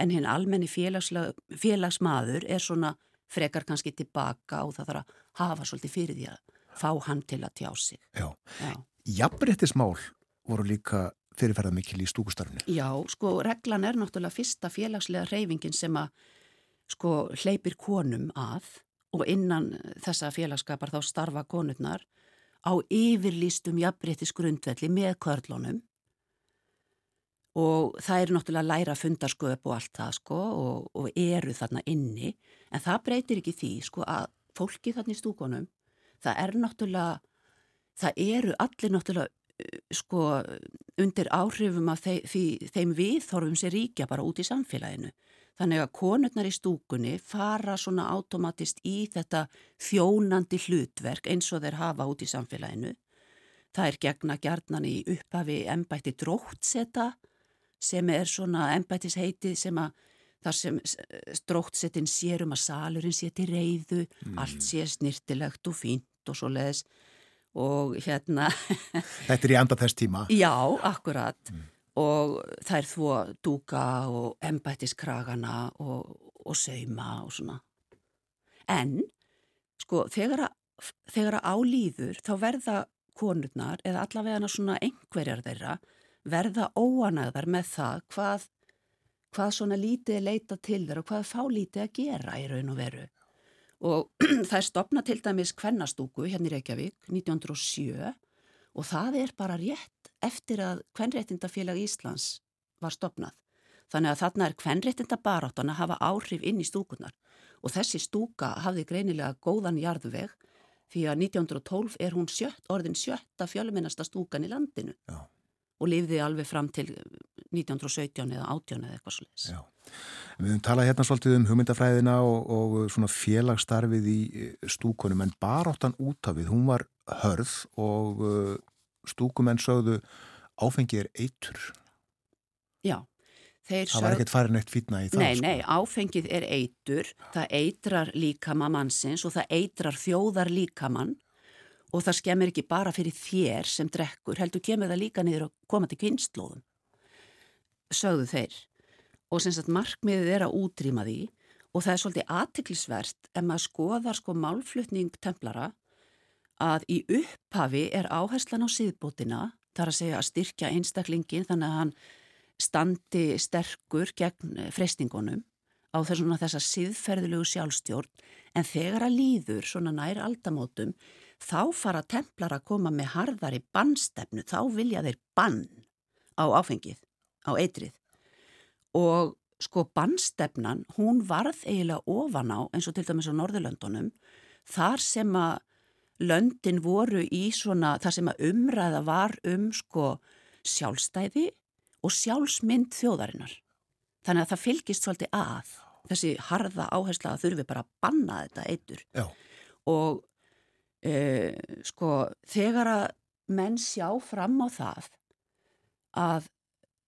en hinn almenni félagsmaður er svona frekar kannski tilbaka og það þarf að hafa svolítið fyrir því að fá hann til að tjá sig. Já. Já. Jafnbrettismál voru líka fyrirferða mikil í stúkustarfinu. Já, sko, reglan er náttúrulega fyrsta félagslega reyfingin sem að sko hleypir konum að og innan þessa félagskapar þá starfa konurnar á yfirlýstum jafnbrettis grundvelli með körlunum og það er náttúrulega að læra fundarsköp og allt það sko og, og eru þarna inni en það breytir ekki því sko að fólki þarna í stúkonum það er náttúrulega, það eru allir náttúrulega uh, sko undir áhrifum af þeim, þeim viðþorfum sem ríkja bara út í samfélaginu. Þannig að konurnar í stúkunni fara svona automatist í þetta þjónandi hlutverk eins og þeir hafa út í samfélaginu. Það er gegna gjarnan í upphafi embætti dróttseta sem er svona embættisheiti sem að þar sem dróttsetin sér um að salurinn sé til reyðu, allt sé snirtilegt og fínt og svo leiðis og hérna, Þetta er í anda þess tíma. já, akkurat og það er þvó dúka og embættiskragana og, og sauma og svona. En, sko, þegar að, þegar að álýður þá verða konurnar eða allavega svona einhverjar þeirra verða óanæðar með það hvað, hvað svona lítið leita til þeirra og hvað fá lítið að gera í raun og veru. Og það er stopna til dæmis kvennastúku hérna í Reykjavík 1907 og það er bara rétt eftir að kvennréttindafélag Íslands var stopnað. Þannig að þarna er kvennréttinda baráttan að hafa áhrif inn í stúkunar og þessi stúka hafði greinilega góðan jarðveg því að 1912 er hún sjött, orðin sjötta fjölumennasta stúkan í landinu Já. Og lifði alveg fram til 1917 eða 18 eða eitthvað. Já. Við höfum talað hérna svolítið um hugmyndafræðina og, og svona félagsstarfið í eh, stúkunum en baráttan út af við, hún var hörð og stúkumenn sögðu áfengi er eitur. Já, þeir Það var sögðu- ekkert farin eitt fýtna í það. Nei, sko. nei, áfengið er eitur, það eitrar líkama mannsins og það eitrar þjóðar líkamann og það skemmir ekki bara fyrir þér sem drekkur, heldur kemur það líka niður og koma til kynnslóðum, sögðu þeir. Og sem sagt markmiðið er að útrýma því. Og það er svolítið aðtiklisvert ef maður skoðar sko málflutning templara að í upphafi er áherslan á siðbótina, þar að segja að styrkja einstaklingin þannig að hann standi sterkur gegn freystingunum á þessuna þessa siðferðilegu sjálfstjórn. En þegar að líður svona nær aldamótum þá fara templar að koma með harðari bannstefnu, þá vilja þeir bann á áfengið, á eitrið og sko bannstefnan hún varð eiginlega ofan á eins og til dæmis á Norðurlöndunum þar sem að löndin voru í svona, þar sem að umræða var um sko sjálfstæði og sjálfsmynd þjóðarinnar. Þannig að það fylgist svolítið að þessi harða áhersla að þurfi bara að banna þetta eitur. Já. Og e, sko þegar að menn sjá fram á það að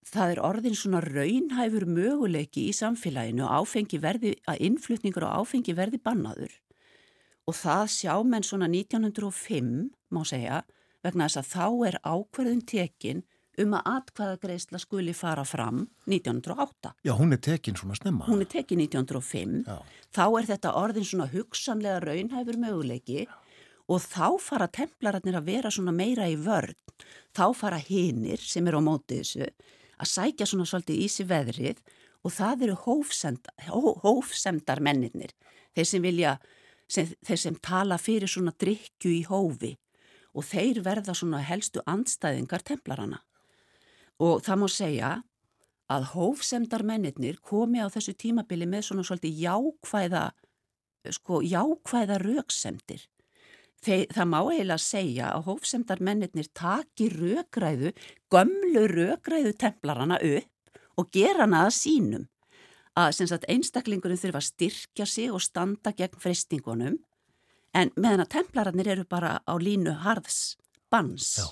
það er orðin svona raunhæfur möguleiki í samfélaginu áfengi verði, að innflutningur á áfengi verði bannaður og það sjá menn svona 1905 má segja vegna þess að þá er ákverðun tekin um að atkvæðagreisla skuli fara fram 1908. Já, hún er tekin svona snemma. Hún er tekin 1905, Já. þá er þetta orðin svona hugsanlega raunhæfur möguleiki og þá fara templararnir að vera svona meira í vörn. Þá fara hinnir sem eru á mótið þessu að sækja svona svolítið í sig veðrið og það eru hófsend, hó, hófsemdar mennirnir. Þeir sem vilja, sem, þeir sem tala fyrir svona drikju í hófi og þeir verða svona helstu andstæðingar templarana. Og það má segja að hófsemdar mennirnir komi á þessu tímabili með svona svolítið jákvæða, sko, jákvæða rauksemdir. Það má eiginlega segja að hófsemdar mennirnir taki raukræðu, gömlu raukræðu templarana upp og gera hana að sínum. Að sagt, einstaklingurinn þurfa að styrkja sig og standa gegn freystingunum en meðan að templararnir eru bara á línu harðs bans. Já.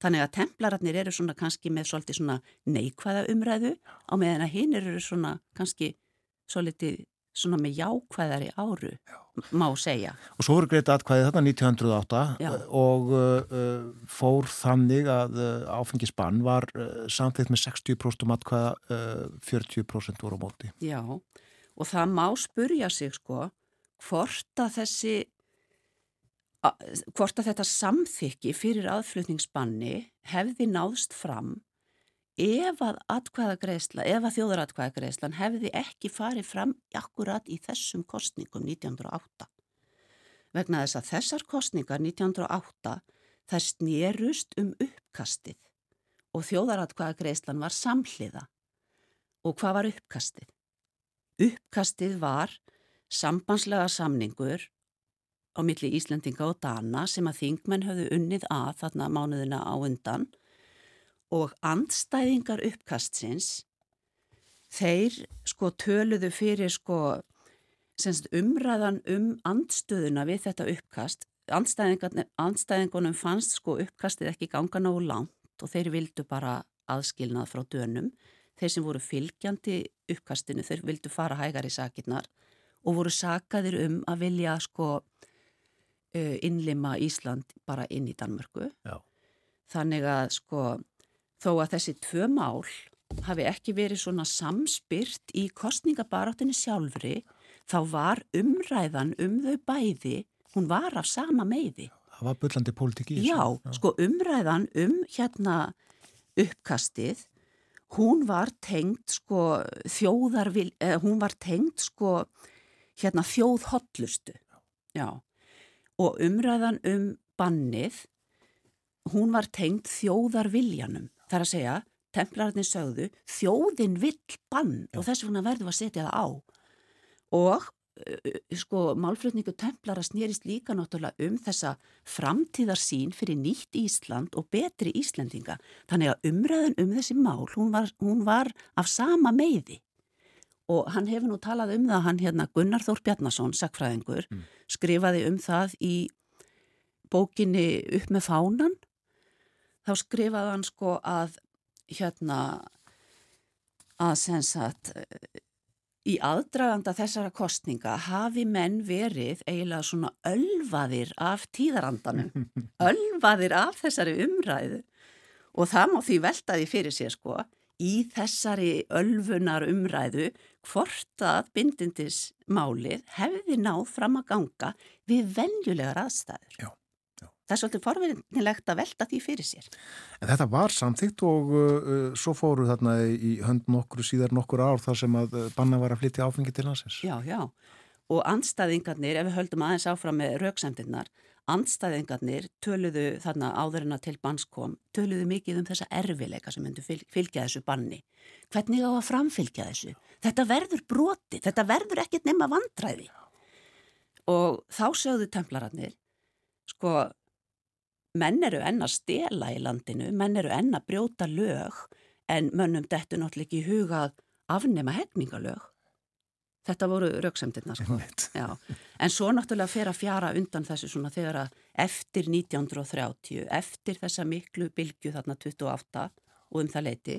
Þannig að templararnir eru svona kannski með svolítið svona neikvæða umræðu á meðan að hinn eru svona kannski svolítið svona með jákvæðari áru, Já. má segja. Og svo voru greita atkvæði þetta 1908 Já. og uh, fór þannig að uh, áfengisbann var uh, samþitt með 60% atkvæða, 40% voru á móti. Já, og það má spurja sig sko hvort að þessi hvort að þetta samþykki fyrir aðflutningsbanni hefði náðst fram ef að atkvæðagreisla, ef að þjóðaratkvæðagreislan hefði ekki farið fram akkurat í þessum kostningum 1908. Vegna þess að þessar kostningar 1908 þær snérust um uppkastið og þjóðaratkvæðagreislan var samhliða. Og hvað var uppkastið? Uppkastið var sambandslega samningur á milli Íslandinga og Dana sem að þingmenn höfðu unnið að þarna mánuðina á undan og andstæðingar uppkastsins þeir sko töluðu fyrir sko semst umræðan um andstöðuna við þetta uppkast andstæðingunum fannst sko uppkastið ekki ganga nógu langt og þeir vildu bara aðskilnað frá dönum þeir sem voru fylgjandi uppkastinu þeir vildu fara hægar í sakirnar og voru sakaðir um að vilja sko uh, innlima Ísland bara inn í Danmörku. Já. Þannig að sko þó að þessi tvö mál hafi ekki verið svona samspyrt í kostningabaráttinni sjálfri þá var umræðan um þau bæði, hún var af sama meiði. Það var byllandi pólitík í þessu. Já, Já, sko umræðan um hérna uppkastið hún var tengt sko þjóðarvil, eh, hún var tengt sko hérna þjóðhotlustu. Já. Og umræðan um bannið, hún var tengt þjóðarviljanum. Það er að segja, templararnir sögðu, þjóðin vill bann Já. og þess vegna verðum að setja það á. Og sko, málflutningu templara snýrist líka náttúrulega um þessa framtíðarsín fyrir nýtt Ísland og betri Íslandinga. Þannig að umræðan um þessi mál, hún var, hún var af sama meiði og hann hefur nú talað um það, hann hérna Gunnar Þór Bjarnason, sakfræðingur, mm. skrifaði um það í bókinni upp með fánan, þá skrifaði hann sko að hérna að sensat í aðdraganda þessara kostninga hafi menn verið eiginlega svona ölvaðir af tíðarandanum, ölvaðir af þessari umræðu og það má því veltaði fyrir sér sko í þessari ölfunar umræðu hvort að bindindismálið hefði náð fram að ganga við venjulegar aðstæður. Já. Það er svolítið forvinnilegt að velta því fyrir sér. En þetta var samþýtt og uh, uh, svo fóru þarna í hönd nokkru síðar nokkur ár þar sem að uh, banna var að flytja áfengi til hansins. Já, já. Og anstæðingarnir, ef við höldum aðeins áfram með rauksendirnar, andstæðingarnir töluðu þarna áðurina til bannskom, töluðu mikið um þessa erfileika sem myndu fylgja þessu banni. Hvernig á að framfylgja þessu? Þetta verður broti, þetta verður ekkert nema vandræði. Og þá sögðu templararnir, sko, menn eru enn að stela í landinu, menn eru enn að brjóta lög, en mönnum dettu náttúrulega ekki í huga að afnema hefningalög. Þetta voru rauksemdirna sko. En svo náttúrulega fer að fjara undan þessu svona þegar að eftir 1930, eftir þessa miklu bylgu þarna 28 og um það leiti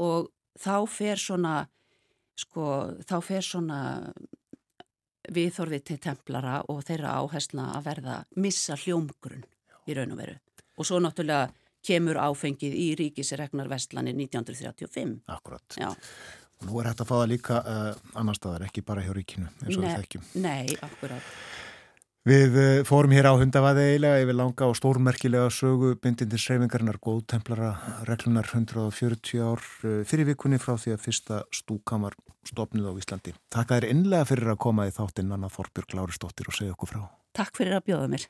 og þá fer svona, sko, þá fer svona viðþorfið til templara og þeirra áhersla að verða missa hljómgrunn í raun og veru. Og svo náttúrulega kemur áfengið í ríkisregnar vestlanir 1935. Akkurat. Já. Nú er hægt að fá það líka uh, annar staðar, ekki bara hjá ríkinu eins og við þekkjum. Nei, akkurat. Við uh, fórum hér á hundavaði eiginlega yfir langa og stórmerkilega sögu bindindir sreyfingarinnar góðtemplara reglunar 140 ár uh, fyrir vikunni frá því að fyrsta stúkamar stopnið á Íslandi. Takk að þér innlega fyrir að koma í þáttinn Anna Þorbjörg Láristóttir og segja okkur frá. Takk fyrir að bjóða mér.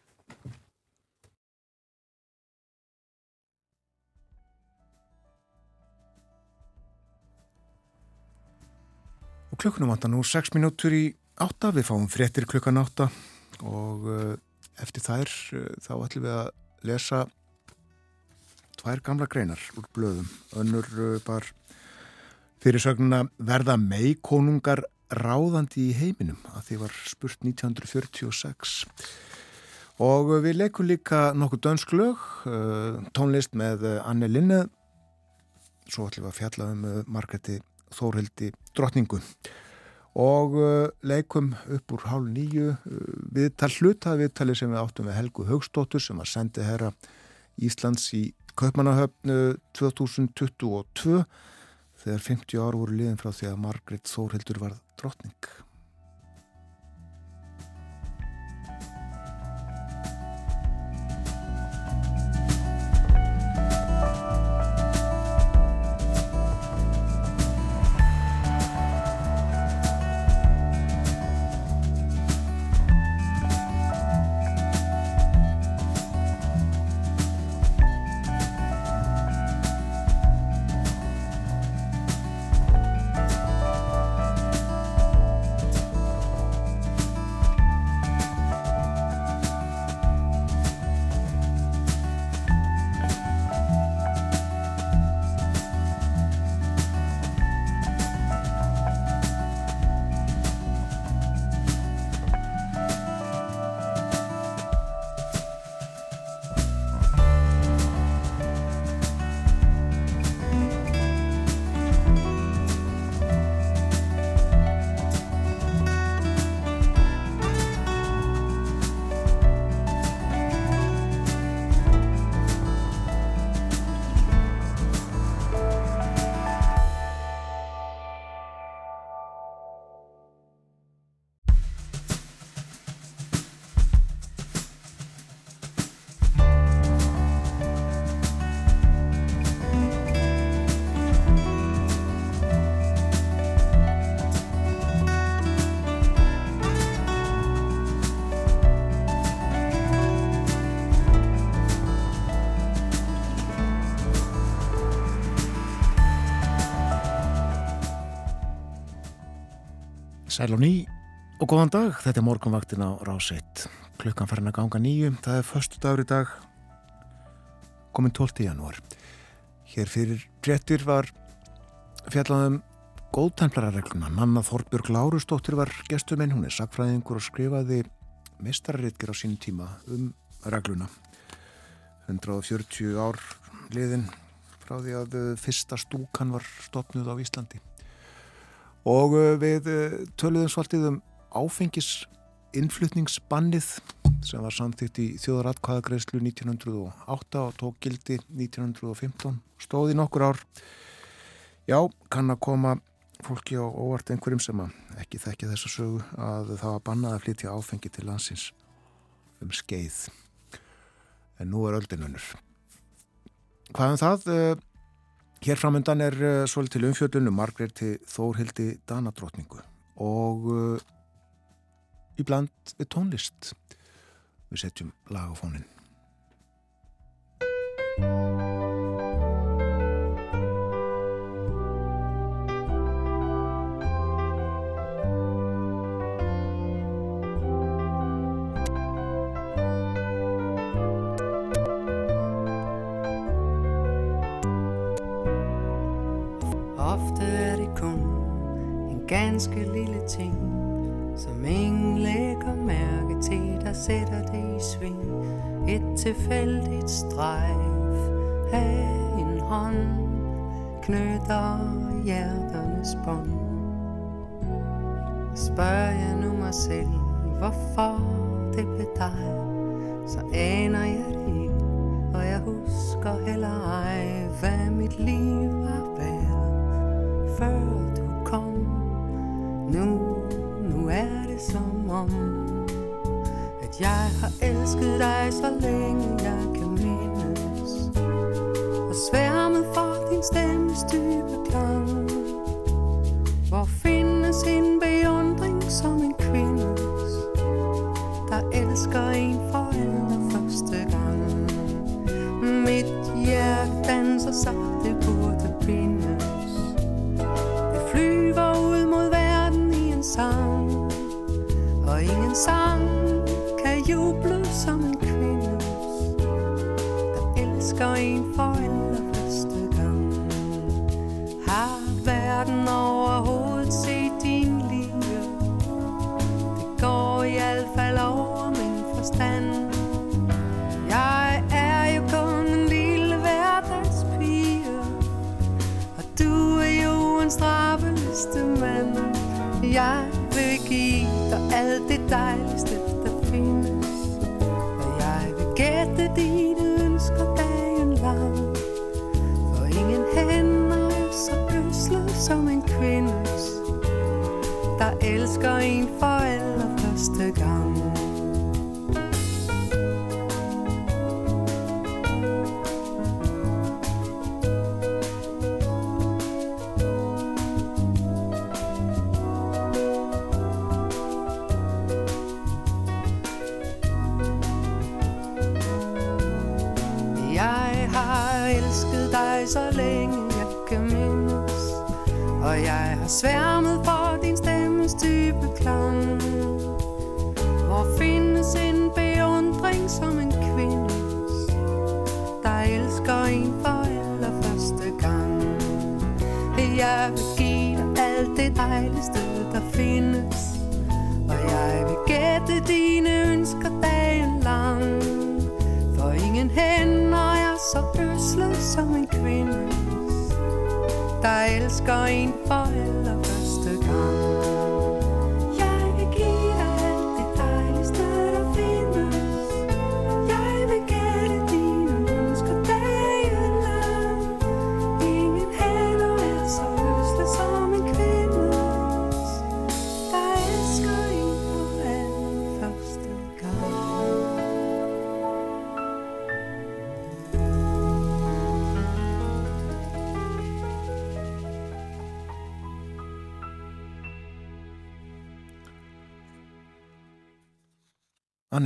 Og klukkunum vantar nú 6 minútur í 8, við fáum fréttir klukkan 8 og uh, eftir þær uh, þá ætlum við að lesa tvær gamla greinar úr blöðum. Önnur uh, bar fyrirsögnuna verða meikonungar ráðandi í heiminum? Að því var spurt 1946 og við leikum líka nokkuð dönsk lög tónlist með Anne Linne svo ætlum við að fjalla um Margreti Þórhildi drottningu og leikum upp úr hálf nýju viðtal hluta viðtali sem við áttum við Helgu Haugstóttur sem var sendið herra Íslands í Kaupmannahöfnu 2022 þegar 50 ár voru liðin frá því að Margret Þórhildur var drottning. Sæl og ný og góðan dag, þetta er morgunvaktin á Ráseitt. Klukkan farin að ganga nýju, það er förstu dagur í dag, komin 12. janúar. Hér fyrir drettir var fjallaðum góðtæmplararegluna. Nanna Þorbjörg Lárusdóttir var gestuminn, hún er sagfræðingur og skrifaði mistarriðger á sínum tíma um regluna. 140 ár liðin frá því að fyrsta stúkan var stopnuð á Íslandi og við töluðum svolítið um áfengisinnflutningsbannið sem var samþýtt í þjóðaratkvæðagreyslu 1908 og tók gildi 1915 stóði nokkur ár. Já, kann að koma fólki á óvart einhverjum sem ekki þekki þessa sögu að það var bannað að flytja áfengi til landsins um skeið. En nú er öldinunur hvað um það? Hér framöndan er uh, svolítil umfjöldunum Margreti Þórhildi Danadrottningu og uh, í bland við tónlist. Við setjum lagafónin ganske lille ting Som ingen lægger mærke til Der sætter det i sving. Et tilfældigt strejf Af en hånd Knytter hjerternes bånd. Spørger jeg nu mig selv Hvorfor det blev dig? Så aner jeg det ikke Og jeg husker heller ej Hvad mit liv var værd Før. At jeg har elsket dig så længe jeg kan mindes. Og sværmet for din stemmes dybe klang.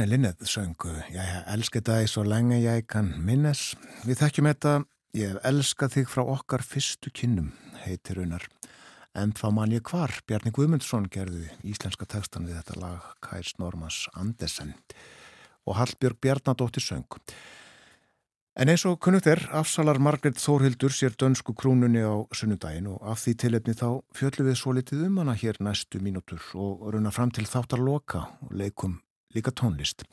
Linnet söngu Ég elska það svo lenge ég kann minnes Við þekkjum þetta Ég hef elskað þig frá okkar fyrstu kynnum heitir raunar. En þá man ég hvar Bjarni Guðmundsson gerði íslenska textan við þetta lag Kærs Normans Andesen og Hallbjörg Bjarnadóttir söng. En eins og kunnugt er afsalar Margret Þórhildur sér dönsku krúnunni á sunnudaginn og af því tilefni þá fjöllum við svo litið um hana hér næstu mínútur og runa fram til þáttar loka og leikum líka tónlist.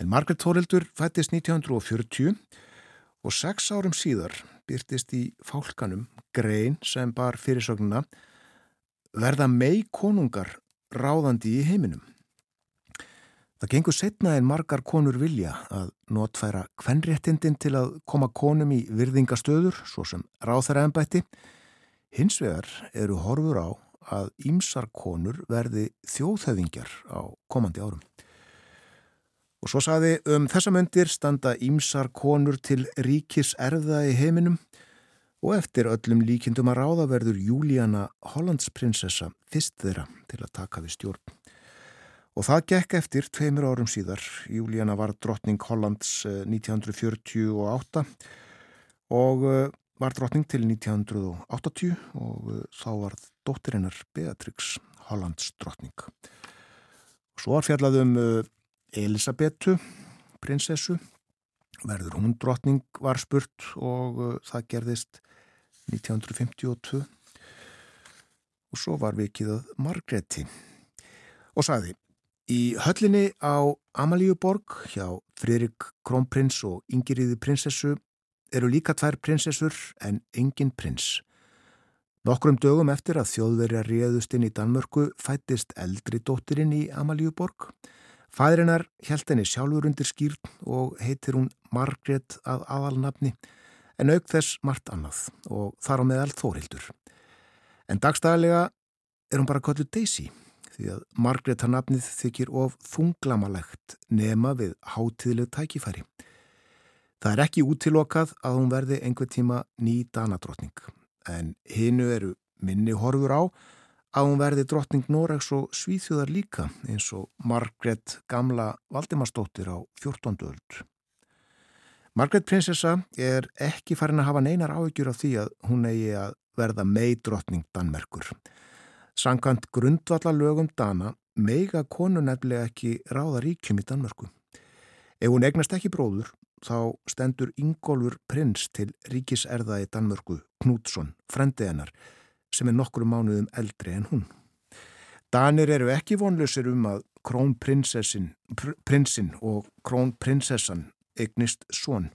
En Margret Þórhildur fættist 1940 og sex árum síðar byrtist í fálkanum grein sem bar fyrirsögnuna verða mei konungar ráðandi í heiminum. Það gengur setna en margar konur vilja að notfæra kvenréttindin til að koma konum í virðingastöður, svo sem ráþæraembætti. Hins vegar eru horfur á að ímsar konur verði þjóðhöfingjar á komandi árum. Og svo saði um þessa myndir standa ímsar konur til ríkis erða í heiminum og eftir öllum líkindum að ráða verður Júlíana Hollandsprinsessa fyrst þeirra til að taka við stjórn. Og það gekk eftir tveimur árum síðar. Júlíana var drottning Hollands 1948 og eh, var drottning til 1980 og eh, þá var dóttirinnar Beatrix Hollands drottning. Svo var fjallaðum Elisabetu, prinsessu, verður hún drottning var spurt og uh, það gerðist 1952 og svo var vikið að Margreti og sagði í höllinni á Amalíuborg hjá Fririk Krónprins og Ingiriði prinsessu eru líka tvær prinsessur en engin prins. Nokkrum dögum eftir að þjóðverja réðust inn í Danmörku fættist eldri dóttirinn í Amalíuborg Fæðirinnar held henni sjálfur undir skýrn og heitir hún Margrét að aðalnafni en auk þess margt annað og þar á meðal Þórildur. En dagstæðilega er hún bara kölluð Daisy því að Margrét að nafnið þykir of þunglamalegt nema við hátíðleg tækifæri. Það er ekki útilokað að hún verði einhver tíma ný danadrottning en hinnu eru minni horfur á að hún verði drottning Noregs og Svíþjóðar líka eins og Margret gamla Valdimarsdóttir á 14. öld. Margret prinsessa er ekki farin að hafa neinar áhyggjur af því að hún eigi að verða meidrottning Danmerkur. Sankant grundvalla lögum Dana meiga konu nefnilega ekki ráða ríkjum í Danmörku. Ef hún egnast ekki bróður, þá stendur Ingólfur Prins til ríkiserða í Danmörku, Knútsson, frendi hennar, sem er nokkru mánuðum eldri en hún. Danir eru ekki vonlausir um að krónprinsessin pr og krónprinsessan eignist svon,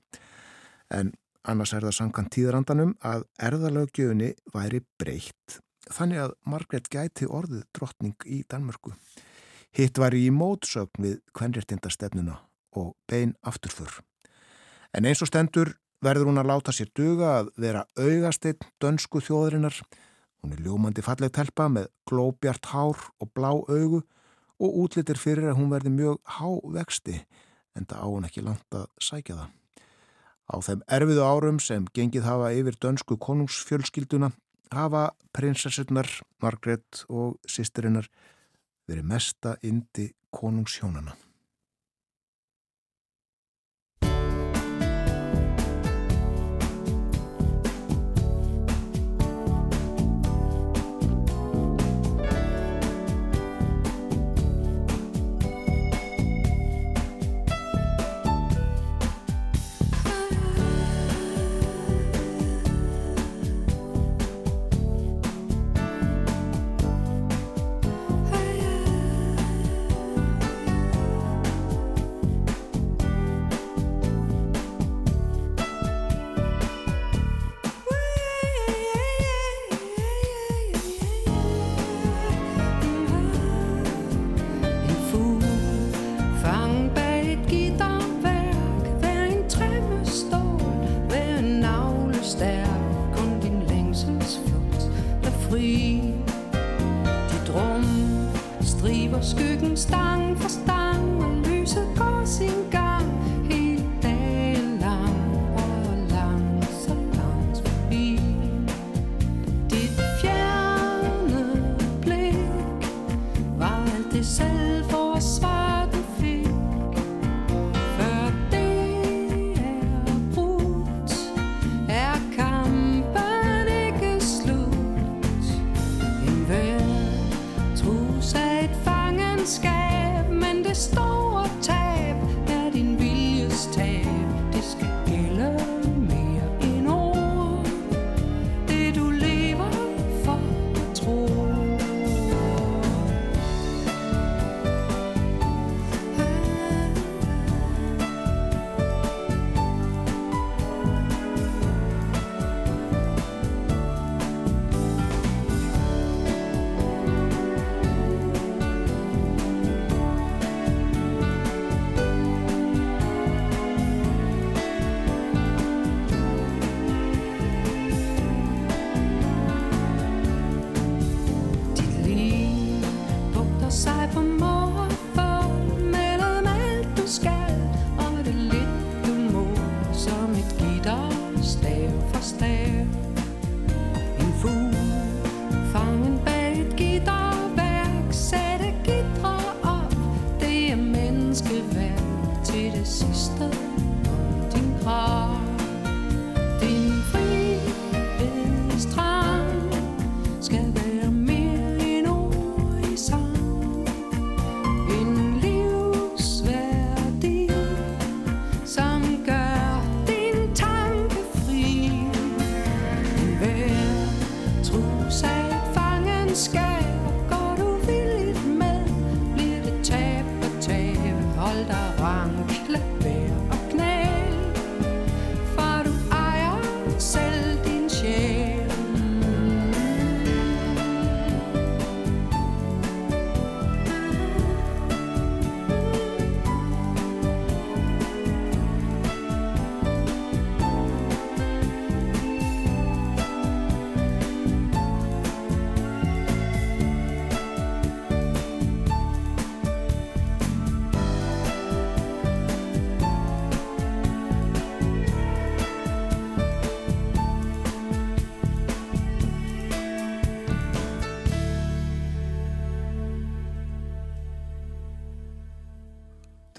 en annars er það samkant tíðrandanum að erðalögjöfunni væri breytt, þannig að Margret gæti orðið drottning í Danmörku. Hitt var í mótsögn við kvenréttindastefnuna og bein afturfur. En eins og stendur verður hún að láta sér duga að vera augastinn dönsku þjóðurinnar. Hún er ljómandi falleg telpa með glóbjart hár og blá augu og útlitir fyrir að hún verði mjög hávexti en það á hún ekki langt að sækja það. Á þeim erfiðu árum sem gengið hafa yfir dönsku konungsfjölskylduna hafa prinsessurnar, Margret og sýstirinnar verið mesta indi konungshjónana.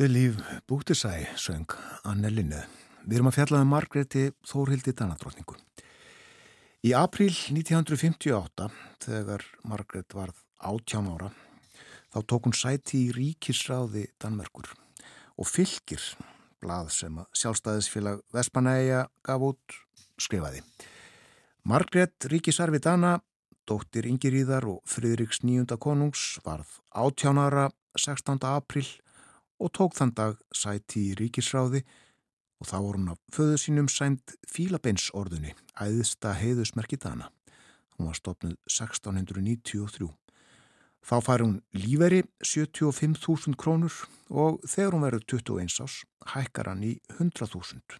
Þið líf Búktisæ söng Anne Linnu. Við erum að fjallaði um Margreti Þórhildi Danadrótningu. Í april 1958, þegar Margret varð 18 ára, þá tók hún sæti í ríkisráði Danmerkur og fylgir blað sem sjálfstæðisfélag Vespanæja gaf út skrifaði. Margret Ríkisarfi Dana, dóttir Ingiríðar og Fridriks nýjunda konungs varð átjánara 16. april og tók þann dag sæti í Ríkisráði og þá voru hún á föðu sínum sæmt Fílabeinsorðunni, æðista heiðusmerki Dana. Hún var stopnud 1693. Þá fær hún líferi 75.000 krónur og þegar hún verður 21 ás hækkar hann í 100.000.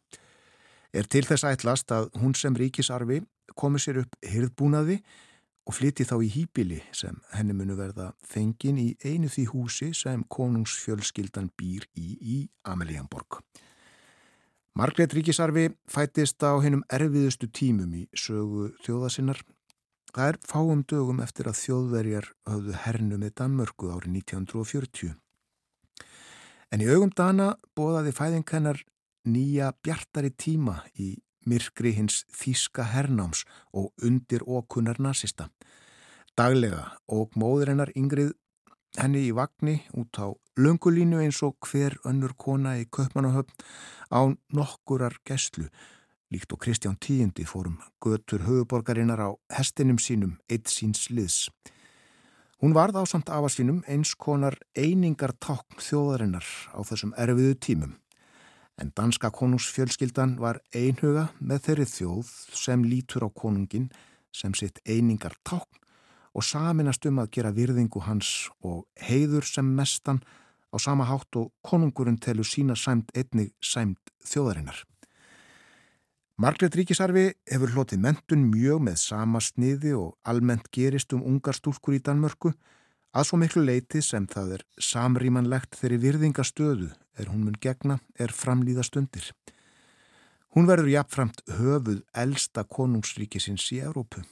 Er til þess ætlast að hún sem ríkisarfi komi sér upp hirðbúnaði og flyti þá í hýbili sem henni munu verða fengin í einu því húsi sem konungsfjölskyldan býr í í Amelíanborg. Margrét Ríkisarfi fættist á hennum erfiðustu tímum í sögu þjóðasinnar Það er fáum dögum eftir að þjóðverjar höfðu hernu með Danmörku árið 1940. En í augum Dana bóðaði fæðinkennar nýja bjartari tíma í myrkri hins þíska hernáms og undir okkunar nazista. Daglega og móður hennar yngrið henni í vagnni út á löngulínu eins og hver önnur kona í Köpmanahöfn á nokkurar gæslu líkt og Kristján Tíundi fórum götur höfuborgarinnar á hestinum sínum eitt síns liðs. Hún varð á samt afa sínum eins konar einingar tákn þjóðarinnar á þessum erfiðu tímum. En danska konungsfjölskyldan var einhuga með þeirri þjóð sem lítur á konungin sem sitt einingar tákn og saminast um að gera virðingu hans og heiður sem mestan á sama hátt og konungurinn telur sína sæmt einnig sæmt þjóðarinnar. Margret Ríkisarfi hefur hlotið mentun mjög með sama sniði og almennt gerist um ungar stúlkur í Danmörku að svo miklu leiti sem það er samrýmanlegt þeirri virðingastöðu er hún mun gegna er framlýða stundir. Hún verður jafnframt höfuð elsta konungsríkisins í Európu.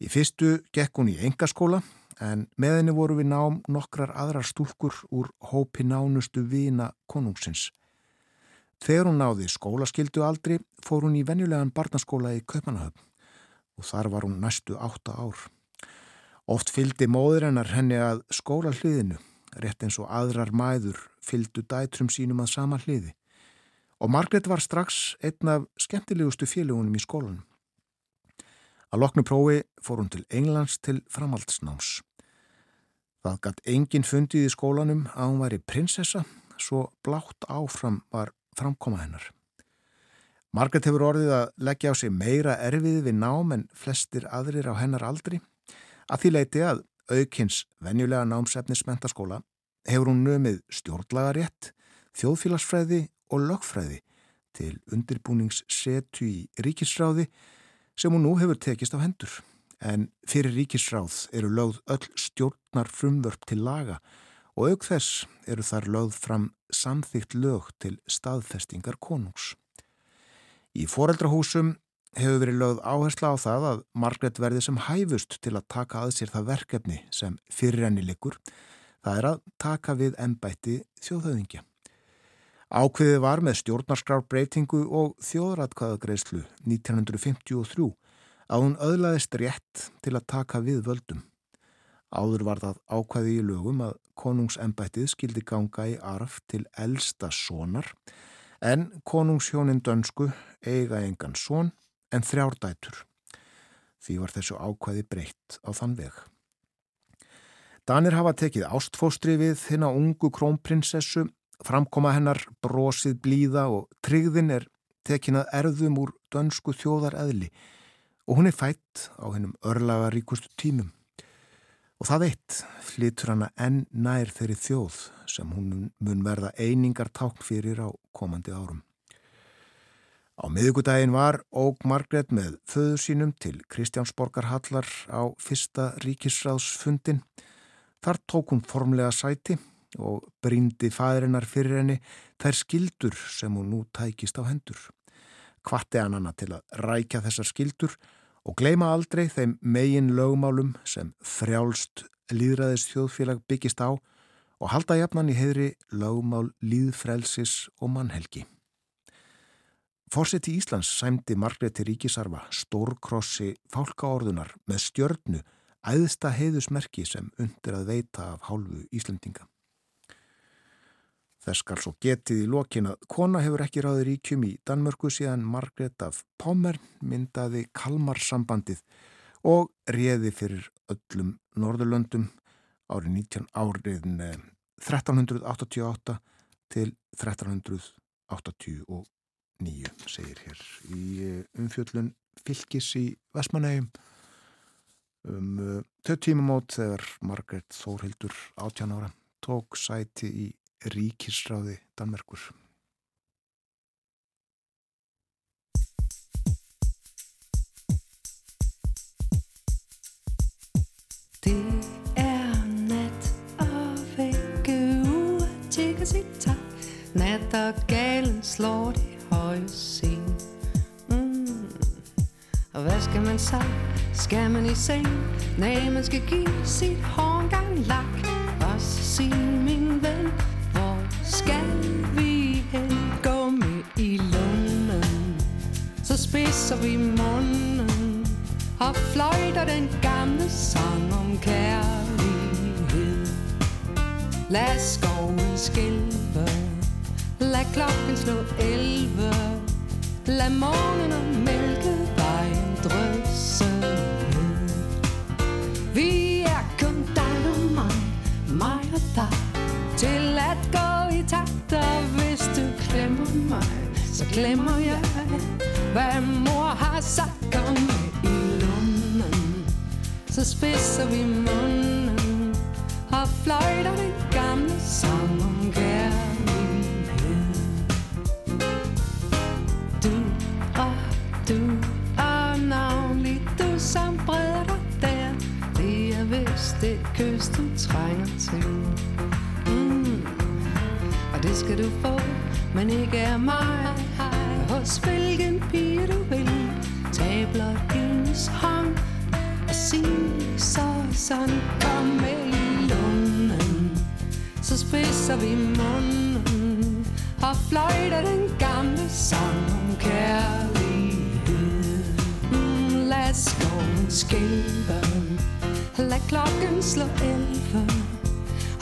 Í fyrstu gekk hún í engaskóla en með henni voru við nám nokkrar aðrar stúlkur úr hópi nánustu vina konungsins. Þegar hún náði skólaskildu aldri fór hún í venjulegan barnaskóla í Kaupanahöfn og þar var hún næstu átta ár. Oft fyldi móður hennar henni að skóla hliðinu, rétt eins og aðrar mæður fyldu dætrum sínum að sama hliði. Og Margret var strax einn af skemmtilegustu félagunum í skólanum. Að loknu prófi fór hún til Englands til framhaldsnáms. Það gatt enginn fundið í skólanum að hún væri prinsessa, svo blátt áfram var framkoma hennar. Margaret hefur orðið að leggja á sig meira erfið við nám en flestir aðrir á hennar aldri. Að því leiti að aukins venjulega námsefnis mentaskóla hefur hún nömið stjórnlagarétt, þjóðfélagsfræði og lögfræði til undirbúnings setu í ríkisráði sem hún nú hefur tekist á hendur. En fyrir ríkisráð eru lögð öll stjórnar frumvörp til laga og auk þess eru þar lögð fram samþygt lög til staðfestingar konungs. Í foreldrahúsum hefur verið lögð áhersla á það að Margret verði sem hæfust til að taka að sér það verkefni sem fyrir henni likur, það er að taka við ennbætti þjóðhauðingja. Ákveðið var með stjórnarskrárbreytingu og þjóðratkvæðagreyslu 1953 að hún öðlaðist rétt til að taka við völdum. Áður var það ákvæði í lögum að konungsembættið skildi ganga í arf til elsta sonar en konungshjónin dönsku eiga engan son en þrjárdætur. Því var þessu ákvæði breytt á þann veg. Danir hafa tekið ástfóstri við hinn á ungu krónprinsessu, framkoma hennar brosið blíða og tryggðin er tekinað erðum úr dönsku þjóðar eðli og hún er fætt á hennum örlaga ríkustu tímum. Og það eitt flytur hana enn nær þeirri þjóð sem hún mun verða einingar tákn fyrir á komandi árum. Á miðugudaginn var Óg Margret með föður sínum til Kristjánsborgarhallar á fyrsta ríkisráðsfundin. Þar tók hún formlega sæti og brindi fæðirinnar fyrir henni þær skildur sem hún nú tækist á hendur. Kvatti hann hana til að rækja þessar skildur og gleima aldrei þeim megin lögmálum sem frjálst líðræðis þjóðfélag byggist á og halda jafnan í heðri lögmál líðfrelsis og mannhelgi. Fórseti Íslands sæmdi Margreti Ríkisarfa stórkrossi fálkaorðunar með stjörnu æðsta heiðusmerki sem undir að veita af hálfu Íslandinga. Þess skal svo getið í lokin að kona hefur ekki ráði ríkjum í Danmörku síðan Margret af Pommern myndaði Kalmarsambandið og réði fyrir öllum Norðurlöndum árið 19 áriðin 1388 til 1389 segir hér í eh, umfjöllun fylgis í Vestmanægum um uh, þau tímamót þegar Margret Þórhildur 18 ára tók sæti í ríkisráði Danmerkur. Det er nat og vække uger tjekker sit tak Nat og galen slår høje scene mm. Og hvad skal man så? Skal man i seng? Nej, man skal give sit hår en gang lak Og sige min ven Hvor skal vi hen? Gå med i lunden Så spidser vi munden Og fløjter den gamle sang om kærlighed Lad skoven skille Lad klokken slå elve Lad morgenen og mælkevejen drysse ned. Vi er kun dig og mig, mig og dig. Til at gå i takt Og hvis du glemmer mig, så glemmer jeg Hvad mor har sagt om i lunden. Så spidser vi munden Og fløjter den gamle sang skal du få, men ikke er mig Hos hvilken pige du vil. Tag blot hendes hånd Og sig så sådan Kom med i lunden. Så spidser vi munden Og fløjter den gamle sang om kærlighed. Mm, Lad skoven skælve. Lad klokken slå elven.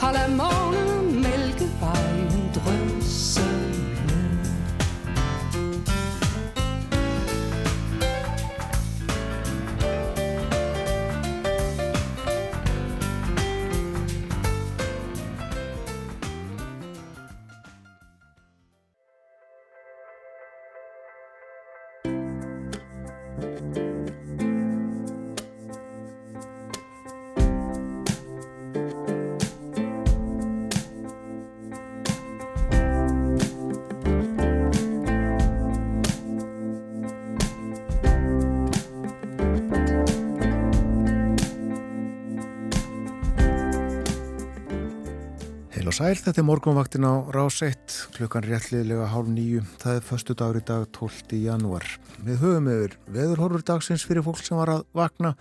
Hold af morgenen, mælkevejen drøser sæl, þetta er morgunvaktin á rás 1, klukkan réttliðlega hálf nýju, það er förstu dagur í dag 12. janúar. Við höfum yfir veðurhorfur dagsins fyrir fólk sem var að vakna.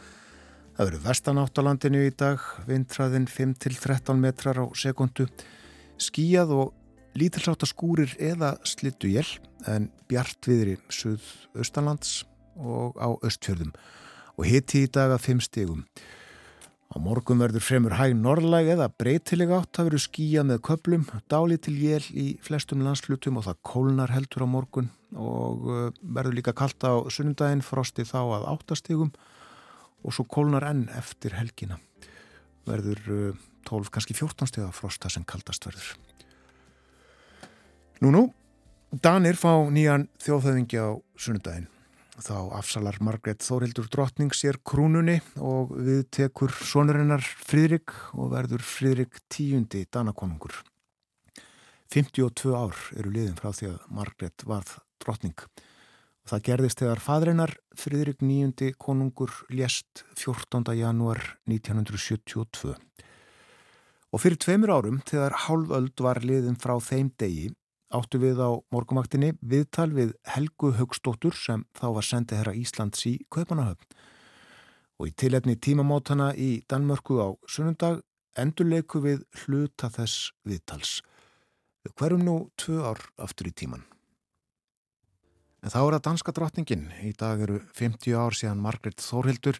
Það verður vestanátt á landinu í dag, vindræðin 5-13 metrar á sekundu, skíjað og lítilsáta skúrir eða slittu jél, en bjart viðri suð-austanlands og á östfjörðum og hiti í dag að 5 stegum. Á morgun verður fremur hæg norðlæg eða breytileg átt, það verður skýja með köplum, dáli til jél í flestum landslutum og það kólnar heldur á morgun og uh, verður líka kallt á sunnundaginn, frosti þá að áttastegum og svo kólnar enn eftir helgina. Verður uh, 12, kannski 14 steg að frosta sem kaldast verður. Nú nú, Danir fá nýjan þjóðhauðingi á sunnundaginn. Þá afsalar Margrét Þórildur drottning sér krúnunni og við tekur sonurinnar Fridrik og verður Fridrik tíundi danakonungur. 52 ár eru liðin frá því að Margrét varð drottning. Og það gerðist þegar fadreinar Fridrik níundi konungur lést 14. janúar 1972. Og fyrir tveimur árum, þegar hálföld var liðin frá þeim degi, áttu við á morgumaktinni viðtal við Helgu Haugstóttur sem þá var sendið herra Íslands í Kaupanahöfn. Og í tilefni tímamótana í Danmörku á sunnundag endurleiku við hluta þess viðtals. Við hverjum nú tvö ár aftur í tíman. En þá er það danska drottningin. Í dag eru 50 ár síðan Margret Þórhildur.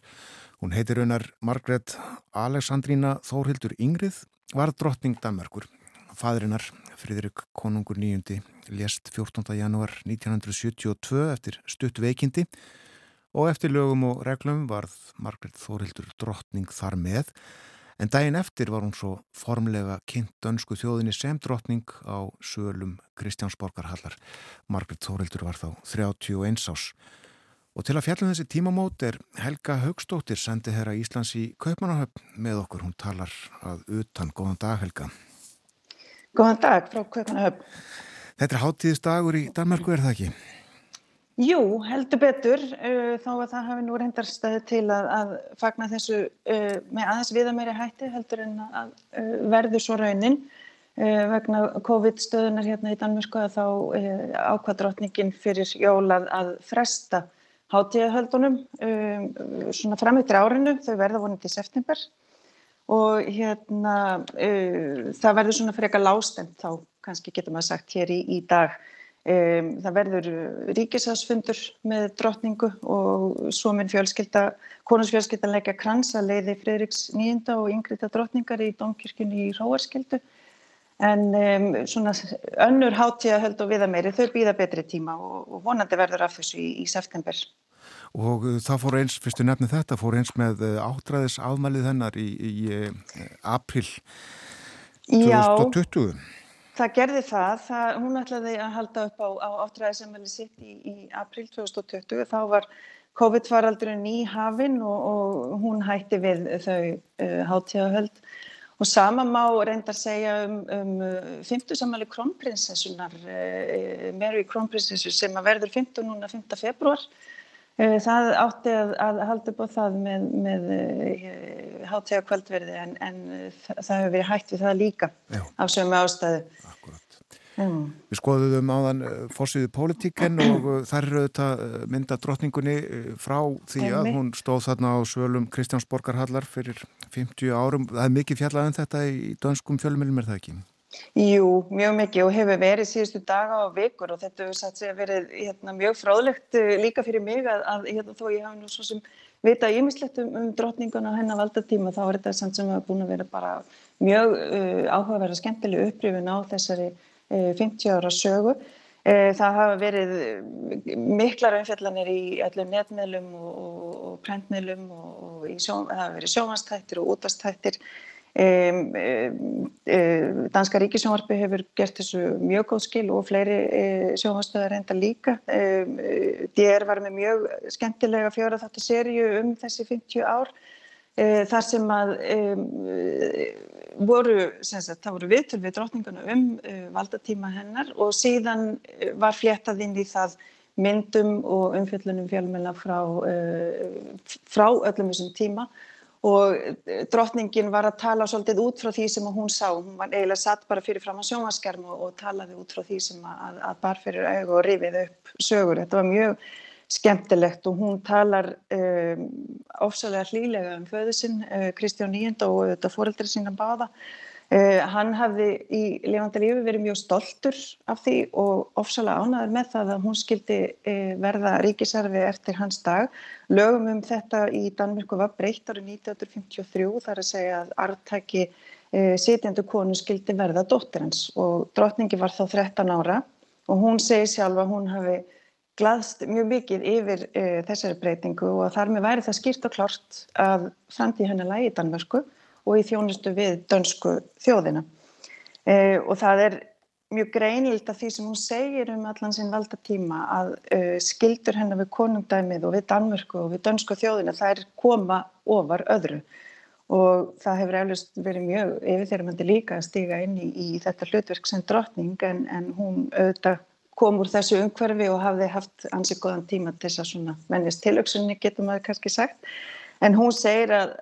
Hún heitir raunar Margret Alexandrína Þórhildur Ingrið, var drottning Danmörkur fadrinnar, Fridrik Konungur nýjundi, lést 14. janúar 1972 eftir stutt veikindi og eftir lögum og reglum varð Margret Þórildur drottning þar með en daginn eftir var hún svo formlega kynnt dönsku þjóðinni sem drottning á sölum Kristjánsborgarhallar. Margret Þórildur var þá 31 ás. Og til að fjallum þessi tímamót er Helga Haugstóttir sendi herra Íslands í Kaupanahöfn með okkur. Hún talar að utan. Góðan dag Helga. Góðan dag frá Kaupanahöfn. Þetta er háttíðisdagur í Danmarku, er það ekki? Jú, heldur betur. Uh, þó að það hafi nú reyndar staði til að, að fagna þessu uh, með aðeins viða meiri hætti heldur en að uh, verður svo raunin. Vegna COVID-stöðunar hérna í Danmarku að þá ákvaðdrottningin fyrir jólað að fresta hátíðahöldunum um, svona framöytir árinu, þau verða vonið til september og hérna uh, það verður svona eitthvað lástemt þá kannski getur maður sagt hér í, í dag. Um, það verður ríkisásfundur með drottningu og svo minn fjölskylda, konusfjölskyldan leggja kransa leiði Fredriks nýjunda og yngriða drottningar í Dómkirkjunni í Róarskyldu en um, svona önnur hátíðahöld og viða meiri þau býða betri tíma og, og vonandi verður af þessu í, í september. Og uh, það fór eins, fyrstu nefni þetta, fór eins með uh, áttræðis afmælið hennar í, í, uh, april 2020. Já, það gerði það. það. Hún ætlaði að halda upp á, á áttræðisamæli sitt í, í april 2020. Þá var COVID-faraldurinn í hafinn og, og hún hætti við þau uh, hátíðahöld. Og sama má reyndar segja um, um 50 samali krónprinsessunar, uh, Mary krónprinsessu sem að verður 15 núna 5. februar. Eh, það átti að, að halda upp á það með, með eh, hátíða kvöldverði en, en það hefur verið hægt við það líka Já. af sömu ástæðu. Akkurat. Mm. Við skoðum áðan eh, fórsýðu pólitíken og þar eru þetta mynda drottningunni frá því að hún stóð þarna á svölum Kristjánsborgarhallar fyrir 50 árum. Það er mikið fjallað en um þetta í dönskum fjölumilum er það ekki? Jú, mjög mikið og hefur verið síðustu daga og vikur og þetta hefur satt sig að verið hérna, mjög fráðlegt eh, líka fyrir mig að, að hérna, þó ég hafi nú svo sem vita ímislegt um, um drottninguna og hennar valdatíma þá er þetta samt sem að búin að vera bara mjög uh, áhugaverð og skemmtileg upprifin á þessari uh, 50 ára sögu. Uh, það hafa verið miklar umfjallanir í öllum netmiðlum og, og, og prentmiðlum og, og sjó, það hafa verið sjómanstættir og útastættir Danska ríkisjónvarpi hefur gert þessu mjög góð skil og fleiri um, sjónvarstöðar enda líka. DR var með mjög skemmtilega fjóra þáttu sériu um þessi 50 ár þar sem að voru, sagt, það voru viðtöl við drotninguna um valdatíma hennar og síðan var fléttað inn í það myndum og umfjöllunum fjölmjöla frá, frá öllum þessum tíma og eh, drottningin var að tala svolítið út frá því sem hún sá, hún var eiginlega satt bara fyrir fram á sjónvaskerm og, og talaði út frá því sem að, að bar fyrir auð og rifið upp sögur. Þetta var mjög skemmtilegt og hún talar um, ofsalega hlýlega um föðu sinn, uh, Kristján Nýjend og þetta fóreldri sína báða Uh, hann hafði í lifandi lífi verið mjög stoltur af því og ofsalega ánaður með það að hún skildi uh, verða ríkisarfi eftir hans dag. Lögum um þetta í Danmyrku var breytt árið 1953 þar að segja að artæki uh, sitjandu konu skildi verða dóttir hans og drotningi var þá 13 ára og hún segi sjálf að hún hafi glaðst mjög mikið yfir þessari breytingu og þar með væri það skýrt og klart að framtíð hennar lægi í Danmyrku og í þjónustu við dönsku þjóðina. E, og það er mjög greinilt af því sem hún segir um allan sinn valdatíma að e, skildur hennar við konungdæmið og við Danmörku og við dönsku þjóðina það er koma ofar öðru og það hefur eflust verið mjög yfirþyrmandi líka að stiga inn í, í þetta hlutverk sem drottning en, en hún auðvitað kom úr þessu umhverfi og hafði haft ansið góðan tíma til þess að svona mennist tilöksunni getur maður kannski sagt En hún segir að,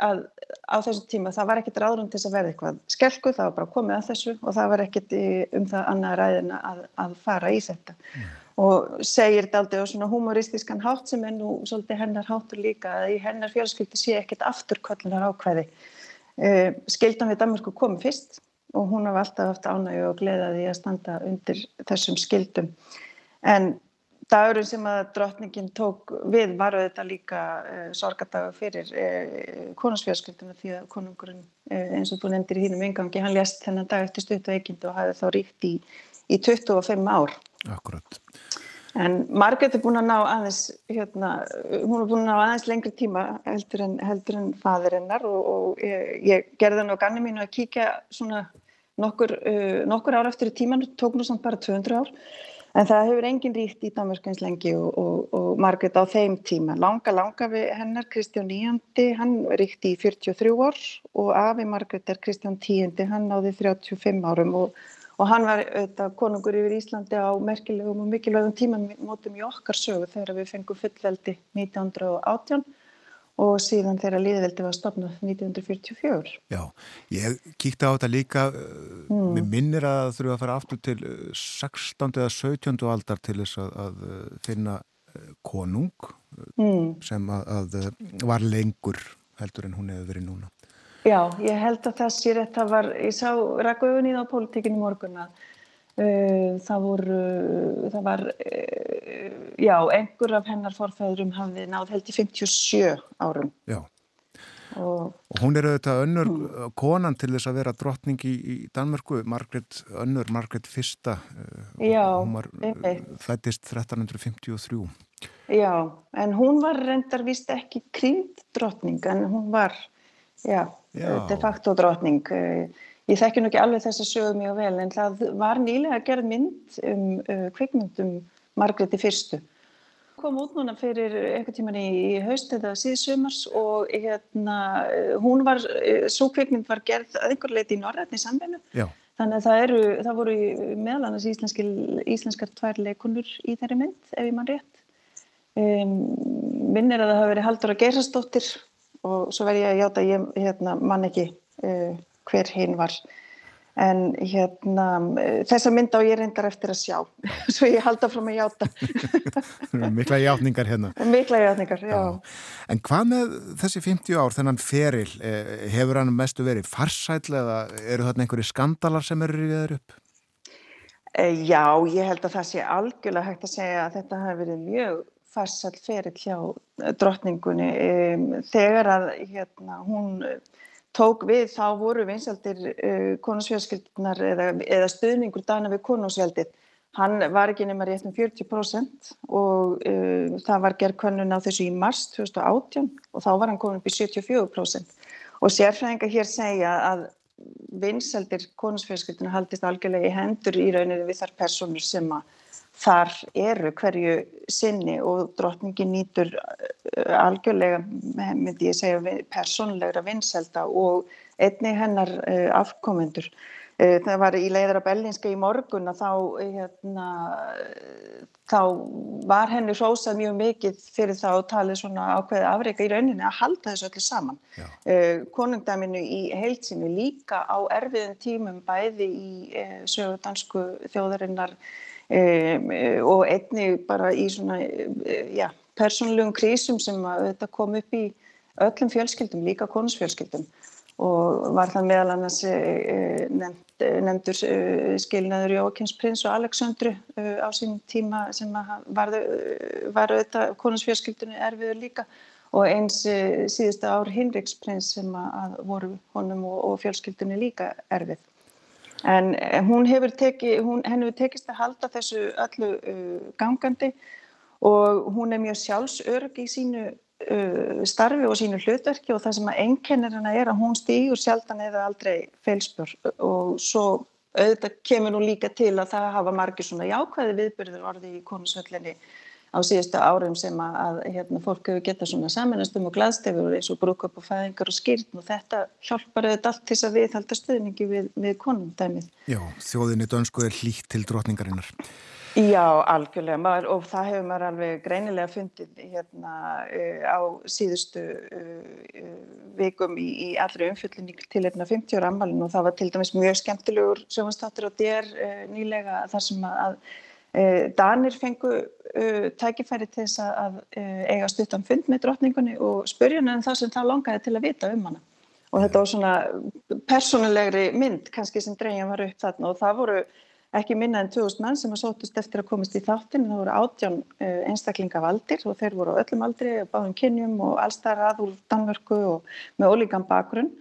að á þessu tíma það var ekkert ráðrum til þess að verða eitthvað skelku, það var bara komið að þessu og það var ekkert um það annað ræðina að, að fara í þetta. Mm. Og segir þetta aldrei á svona humoristískan hátt sem er nú svolítið hennar háttur líka að í hennar fjölskyldi sé ekkert afturkvöldunar ákvæði. Uh, skildan við Danmarku kom fyrst og hún hafa alltaf haft ánægu og gleðaði að standa undir þessum skildum. En dagurinn sem að drottningin tók við var auðvitað líka uh, sorgadagur fyrir uh, konungsfjörskilduna því að konungurinn uh, eins og þú nefndir í þínum yngangi, hann lést þennan dag eftir stutt og eikind og hafði þá ríkt í, í 25 ár. Akkurat. En Margrét er búin að ná aðeins, hérna, hún er búin að ná aðeins lengri tíma heldur en, heldur en faðirinnar og, og ég, ég gerði nú ganni mínu að kíkja svona nokkur, nokkur ár eftir í tíman, tók nú samt bara 200 ár En það hefur engin ríkt í Danmörk eins lengi og, og, og Margret á þeim tíma. Langa, langa við hennar, Kristján Níandi, hann ríkti í 43 ár og afi Margret er Kristján Tíandi, hann náði 35 árum og, og hann var auðvitað konungur yfir Íslandi á merkilegum og mikilvægum tímamótum í okkar sögu þegar við fengum fullveldi 1918 og síðan þegar liðveldi var stopnað 1944. Já, ég kíkti á þetta líka, mm. mér minnir að þurfa að fara aftur til 16. eða 17. aldar til þess að, að finna konung mm. sem að, að var lengur heldur en hún hefur verið núna. Já, ég held að það sé rétt, það var, ég sá það á politíkinu morgun að það voru, það var, uh, já, einhver af hennar forfæðurum hafði náð held í 57 árum. Já, og, og hún er auðvitað önnur mm. konan til þess að vera drottning í, í Danmörku, Margret, önnur Margret fyrsta. Já, einmitt. Fættist 1353. Já, en hún var reyndar vist ekki krynd drottning, en hún var, já, já. de facto drottning. Ég þekki nú ekki alveg þess að sögum mjög vel en það var nýlega gerð mynd um uh, kvikmyndum Margréti fyrstu. Kom út núna fyrir einhver tíman í, í haust eða síðsumars og hérna hún var, svo kvikmynd var gerð að einhver leiti í Norrætni samveinu. Já. Þannig að það, eru, það voru meðal annars íslenskar tvær leikunur í þeirri mynd ef ég mann rétt. Um, minn er að það hafi verið Haldur að Geirastóttir og svo verði ég að hjáta ég hérna, mann ekki uh, hver hinn var. En hérna þessa mynd á ég reyndar eftir að sjá svo ég halda frá mig játa. Mikla játningar hérna. Mikla játningar, já. já. En hvað með þessi 50 ár, þennan feril? Eh, hefur hann mestu verið farsæl eða eru þarna einhverju skandalar sem eru þeir upp? E, já, ég held að það sé algjörlega hægt að segja að þetta hafi verið mjög farsæl feril hjá drottningunni. Þegar að hérna hún tók við þá voru vinsaldir uh, konungsfjölskyldunar eða, eða stuðningur dana við konungsveldið. Hann var ekki nema rétt um 40% og uh, það var gerð konun á þessu í mars 2018 og þá var hann komin upp í 74%. Og sérfræðinga hér segja að vinsaldir konungsfjölskyldunar haldist algjörlega í hendur í rauninni við þar personur sem að þar eru hverju sinni og drottningin nýtur uh, algjörlega, myndi ég segja, persónlegra vinselda og einni hennar uh, afkomendur. Uh, það var í leiðara Bellinska í morgun að þá, hérna, þá var henni hrósað mjög mikið fyrir þá tala svona ákveði afreika í rauninni að halda þessu öllu saman. Uh, konungdæminu í heilsinu líka á erfiðum tímum bæði í uh, sögu dansku þjóðarinnar Um, og einni bara í svona já, persónulegum krísum sem þetta kom upp í öllum fjölskyldum, líka konusfjölskyldum og var það meðal annars nefnd, nefndur skilnaður Jókinsprins og Aleksandru á sín tíma sem var, var auðvitað konusfjölskyldunni erfiður líka og eins síðustu ár Hinriksprins sem að voru honum og, og fjölskyldunni líka erfið. En eh, hún hefur tekið, hún, henni hefur tekist að halda þessu öllu uh, gangandi og hún er mjög sjálfsörg í sínu uh, starfi og sínu hlutverki og það sem að einkennir hana er að hún stýgur sjaldan eða aldrei feilspör og svo auðvitað kemur nú líka til að það hafa margir svona jákvæði viðbyrður orði í konusvöllinni á síðustu árum sem að, hérna, fólk hefur getað svona samanastum og gladstefur eins og brúköp og fæðingar og skýrn og þetta hjálpar auðvitað allt til að við halda stuðningi við, við konundæmið. Já, þjóðinni dönsku er hlýtt til drotningarinnar. Já, algjörlega maður, og það hefur maður alveg greinilega fundið hérna uh, á síðustu uh, vikum í, í allri umfjöldinni til hérna 50 ára ammalinn og það var til dæmis mjög skemmtilegur sjónastáttur og dér uh, nýlega þar sem að Eh, Danir fengu uh, tækifæri til þess að uh, eiga stuttan fund með drotningunni og spurja henni um það sem það longaði til að vita um hana. Og þetta var svona persónulegri mynd kannski sem dreyjan var upp þarna og það voru ekki minna en 2000 mann sem að sótust eftir að komast í þáttin. Það voru átján uh, einstaklinga valdir og þeir voru á öllum aldri, báðum kynjum og allstæðar að úr Danmörku og með ólíkan bakgrunn.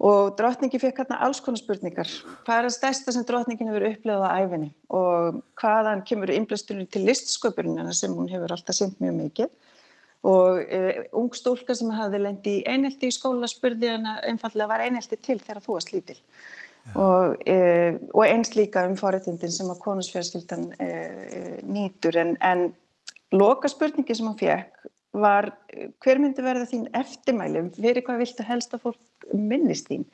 Og drotningi fekk hérna alls konar spurningar. Hvað er það stærsta sem drotningin hefur upplegað á æfinni og hvaðan kemur innblæsturinn til listsköpurinn sem hún hefur alltaf synd mjög mikið? Og uh, ung stúlka sem hafði lendi í einhelti í skóla spurði hana einfallega var einhelti til þegar þú varst lítil? Og, uh, og eins líka um forréttindin sem að konusfjörskildan uh, nýtur. En, en loka spurningi sem hann fekk var hver myndi verða þín eftirmæli? Fyrir hvað helst að fólk minnist þín.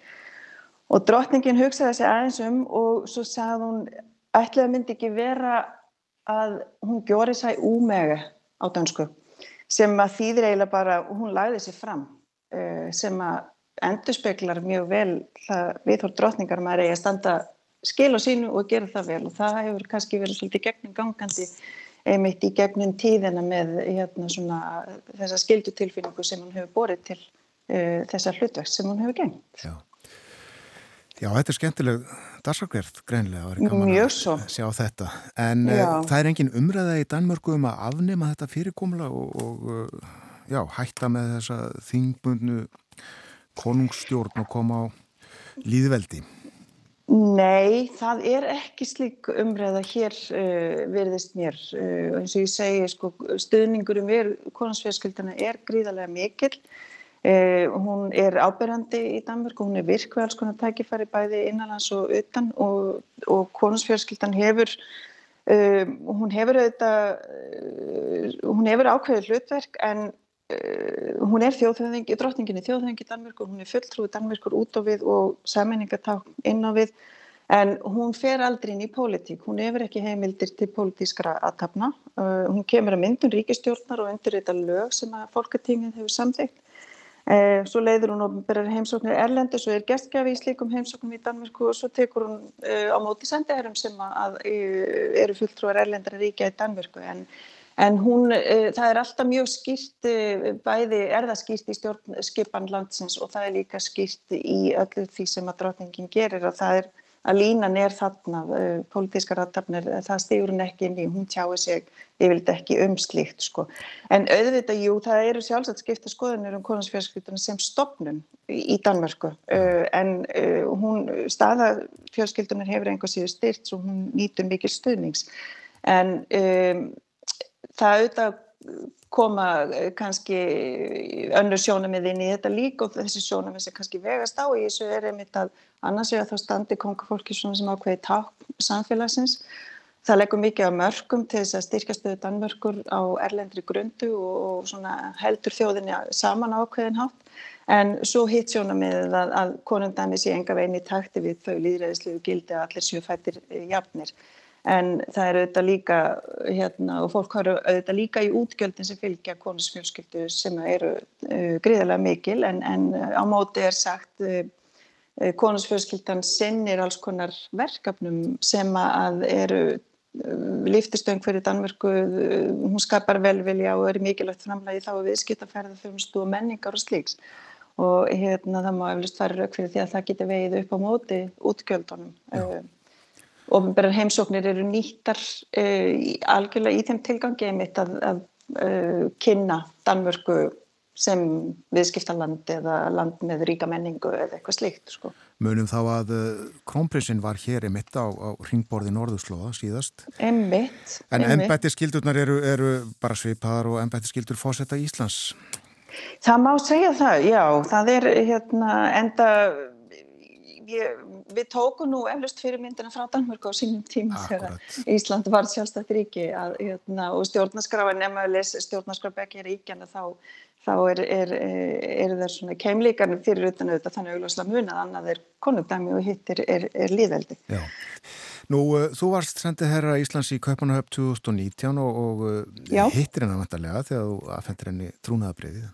Og drottningin hugsaði sig aðeins um og svo sagði hún ætlaði myndi ekki vera að hún gjóri sæ úmega á dansku sem að þýðir eiginlega bara, hún lagði sér fram uh, sem að endurspeglar mjög vel viðhór drotningar maður eigi að standa skil á sínu og gera það vel. Og það hefur kannski verið svolítið gegnum gangandi einmitt í gegnum tíðina með hérna, svona, þessa skildutilfinningu sem hún hefur borið til uh, þessa hlutverk sem hún hefur gengt. Já. Já, þetta er skemmtileg darsakverð greinlega, það er gaman Mjög að svo. sjá þetta en uh, Já. það er engin umræða í Danmörku um að afnema þetta fyrirkomula og, og uh, já, hætta með þessa þingbundnu konungsstjórn og koma á líðveldi Nei, það er ekki slík umræða hér uh, virðist mér. Uh, eins og ég segi, sko, stuðningurum við konansfjörskildana er gríðarlega mikill. Uh, hún er ábyrjandi í Danmörku, hún er virk við alls konar tækifæri bæði innanlands og utan og, og konansfjörskildan hefur, uh, hún hefur auðvitað, uh, hún hefur ákveðið hlutverk en Uh, hún er þjóðhöfðingi, drottningin er þjóðhöfðingi í Danmörku, hún er fulltrúi Danmörkur út á við og sammenningaták inn á við en hún fer aldrei inn í pólitík, hún hefur ekki heimildir til pólitískra aðtapna, uh, hún kemur að myndun ríkistjórnar og undir þetta lög sem að fólkatingin hefur samþygt svo leiður hún og byrjar heimsóknir erlendi, svo er gestgjafi í slíkum heimsóknum í Danmörku og svo tekur hún uh, á móti sendiherrum sem að, að eru fulltrúar erlendara ríkja í Danmörku. En En hún, uh, það er alltaf mjög skýrt, bæði er það skýrt í stjórnskipan landsins og það er líka skýrt í öllu því sem að drotningin gerir og það er að línan er þarna, uh, pólitískar aðtapnir, það stigur hún ekki inn í, hún tjáir sig yfirleitt ekki um slíkt sko. En auðvitað, jú, það eru sjálfsagt skipta skoðanir um konansfjörskiptuna sem stopnun í Danmörku en hún, staða fjörskiptunar hefur einhver síður styrt svo hún nýtur mikil stuðnings. En um, það auðvitað koma kannski önnur sjónamið inn í þetta líka og þessi sjónamið sem kannski vegast á í þessu er einmitt að annars vegar þá standi kongafólki svona sem ákveði ták samfélagsins. Það leggur mikið á mörgum til þess að styrkja stöðu Danmörkur á erlendri grundu og, heldur þjóðinni saman ákveðin hátt. En svo hitt sjónamið að, að konundæmi sé enga veginn í takti við þau líðræðislegu gildi að allir sjöfættir jafnir. En það er auðvitað líka, hérna, og fólk har auðvitað líka í útgjöldin sem fylgja konusfjölskyldu sem eru uh, gríðarlega mikil, en, en á móti er sagt uh, konusfjölskyldan sinnir alls konar verkefnum sem að eru uh, líftistöng fyrir Danmörku, hún skapar velvilja og er mikilvægt framlægi þá að viðskiptaferða þjónustu og menningar og slíks. Og hérna það má eflust fara rauk fyrir því að það getur vegið upp á móti útgjöldunum ofinbærar heimsóknir eru nýttar uh, í, algjörlega í þeim tilgangi einmitt að, að uh, kynna Danmörku sem viðskiptaland eða land með ríka menningu eða eitthvað slíkt sko. Munum þá að uh, krónprinsinn var hér einmitt á, á ringborði Norðurslóða síðast. Einmitt. En einmitt. embættiskildurnar eru, eru bara svipaðar og embættiskildur fósetta Íslands. Það má segja það, já. Það er hérna enda ég, við tókum nú eflust fyrir myndina frá Danmörku á sínum tíma þegar Ísland var sjálfstætt ríki að, hérna, og stjórnarskráin ef maður les stjórnarskrafbekki ríkjana þá, þá er, er, er það svona keimlíkar fyrir utan auðvitað þannig auðvitað munað annað er konungdæmi og hitt er, er líðveldi. Já. Nú, uh, þú varst sendið herra Íslands í Kaupanahöf 2019 og, og uh, hittir hennar vantarlega þegar þú aðfendir henni trúnaðabriðið.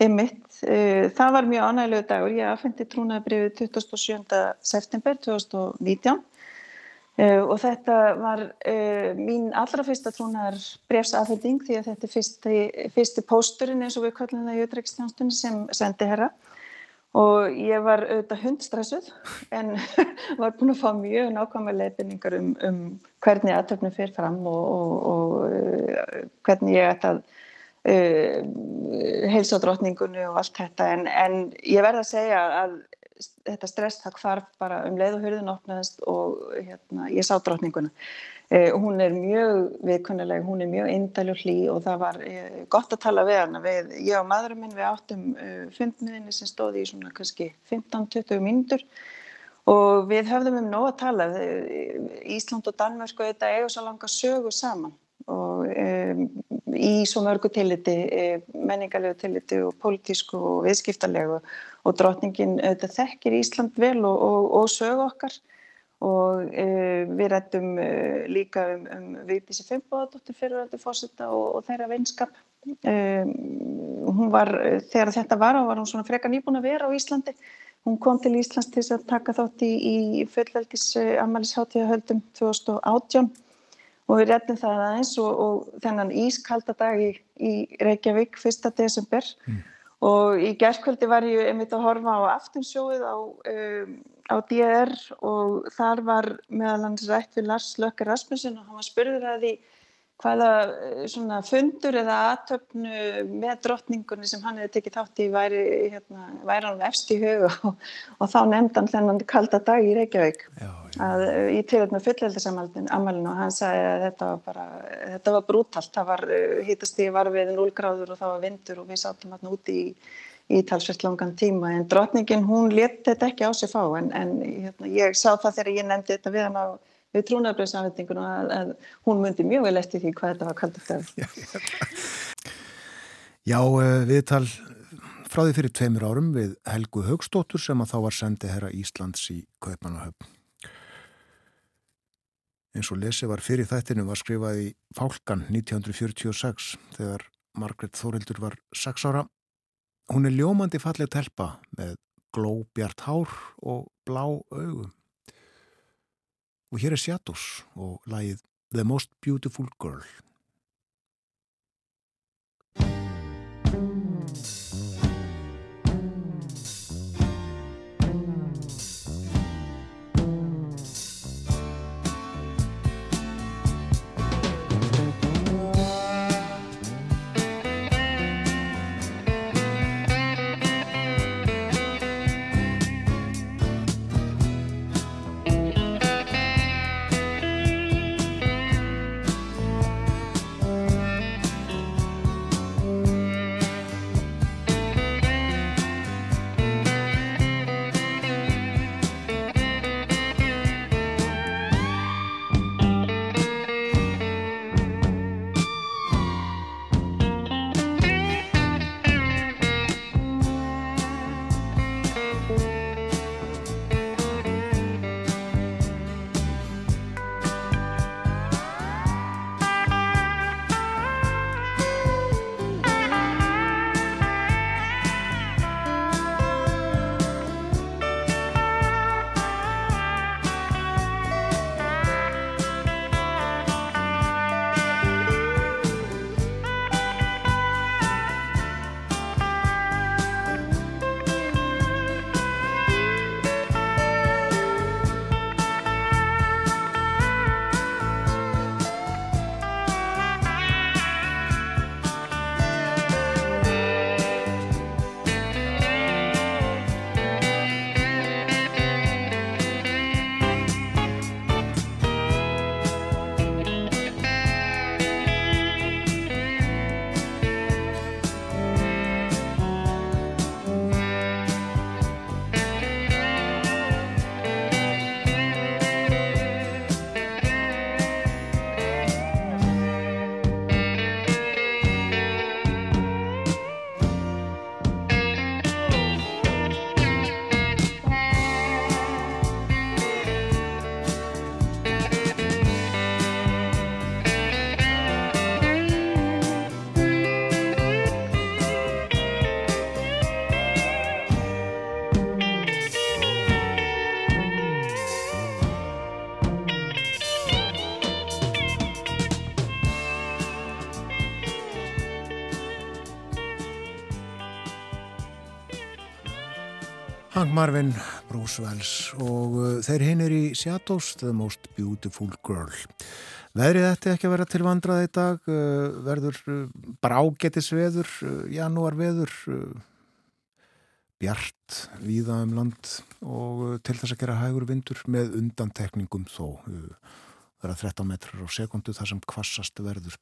Einmitt. Það var mjög ánægilegu dagur. Ég aðfendi trúnaðabriðið 27. september 2019 og þetta var mín allra fyrsta trúnaðarbrefsafhending því að þetta er fyrsti, fyrsti pósturinn eins og við kallum það í auðvitaðstjónstunni sem sendi herra og ég var auðvitað hundstressuð en var búin að fá mjög nákvæmlega leifinningar um, um hvernig aðtöfnum fyrir fram og, og, og uh, hvernig ég ætti að uh, heilsa á drotningunni og allt þetta en, en ég verða að segja að þetta stress það hvarf bara um leið og hurðin opnaðist og hérna, ég sá drotninguna Eh, hún er mjög viðkunnileg, hún er mjög indæl og hlý og það var eh, gott að tala við hana. Við, ég og maðurum minn við áttum eh, fundmiðinni sem stóði í svona kannski 15-20 mínútur og við höfðum um nóg að tala. Ísland og Danmörk og þetta eiga svo langa sögu saman og um, í svo mörgu tilliti, menningarlegu tilliti og pólitísku og viðskiptarlegu og drotningin þetta þekkir Ísland vel og, og, og sögu okkar og uh, við rættum uh, líka um, um Vigdísi Fimboðadóttir fyriröldu fósita og, og þeirra vinskap. Um, hún var, þegar þetta var á, var hún svona freka nýbúin að vera á Íslandi. Hún kom til Íslands til að taka þátt í, í fullveldis uh, ammælisháttíðahöldum 2018 og við rættum það aðeins og, og þennan ískalda dag í, í Reykjavík 1. desember mm. og í gerðkvöldi var ég einmitt að horfa á aftunsjóið á um, á DR og þar var meðal hans rætt við Lars Lökker Rasmussen og hann var spurður að því hvaða eh, svona fundur eða aðtöfnu með drottningunni sem hann hefði tekið þátt í væri, hérna, væri hann efst í hug og, og þá nefndi hann þennan kalda dag í Reykjavík. Já, já. Að, í tilhætt með fullveldisamælinu og hann sagði að þetta var bara þetta var brútalt, það var hýtast í varfið 0 gráður og það var vindur og við sátum hérna úti í í talsvert langan tíma. En drotningin hún leti þetta ekki á sig fá. En, en hérna, ég sá það þegar ég nefndi þetta við hann á við trúnabröðsafendingun að, að hún myndi mjög vel eftir því hvað þetta var kallt eftir Já, eh, viðtal frá því fyrir tveimur árum við Helgu Högstóttur sem að þá var sendið herra Íslands í Kaupanahöfn eins og lesi var fyrir þættinu var skrifað í Fálkan 1946 þegar Margret Þórildur var 6 ára. Hún er ljómandi fallið telpa með glóbjart hár og blá augum. Og hér er Shadows og lagið The Most Beautiful Girl. Hank Marvin, Bruce Wells og uh, þeir hinn er í Shadows, The Most Beautiful Girl. Veðrið ætti ekki að vera til vandrað í dag, uh, verður uh, brágetis veður, janúar veður, bjart, víða um land og til þess að gera hægur vindur með undantekningum þó. Er 13 metrar á sekundu þar sem kvassast verður.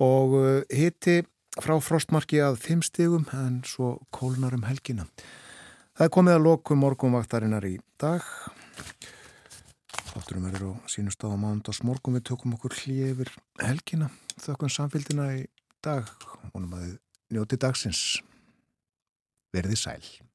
Og hitti frá frostmarki að 5 stigum en svo kólnar um helgina. Það komið að loku morgunvaktarinnar í dag. Þátturum verður á sínust á mándags morgun. Við tökum okkur hlýjefir helgina. Þökkum samfélgina í dag. Vonum að þið njóti dagsins. Verði sæl.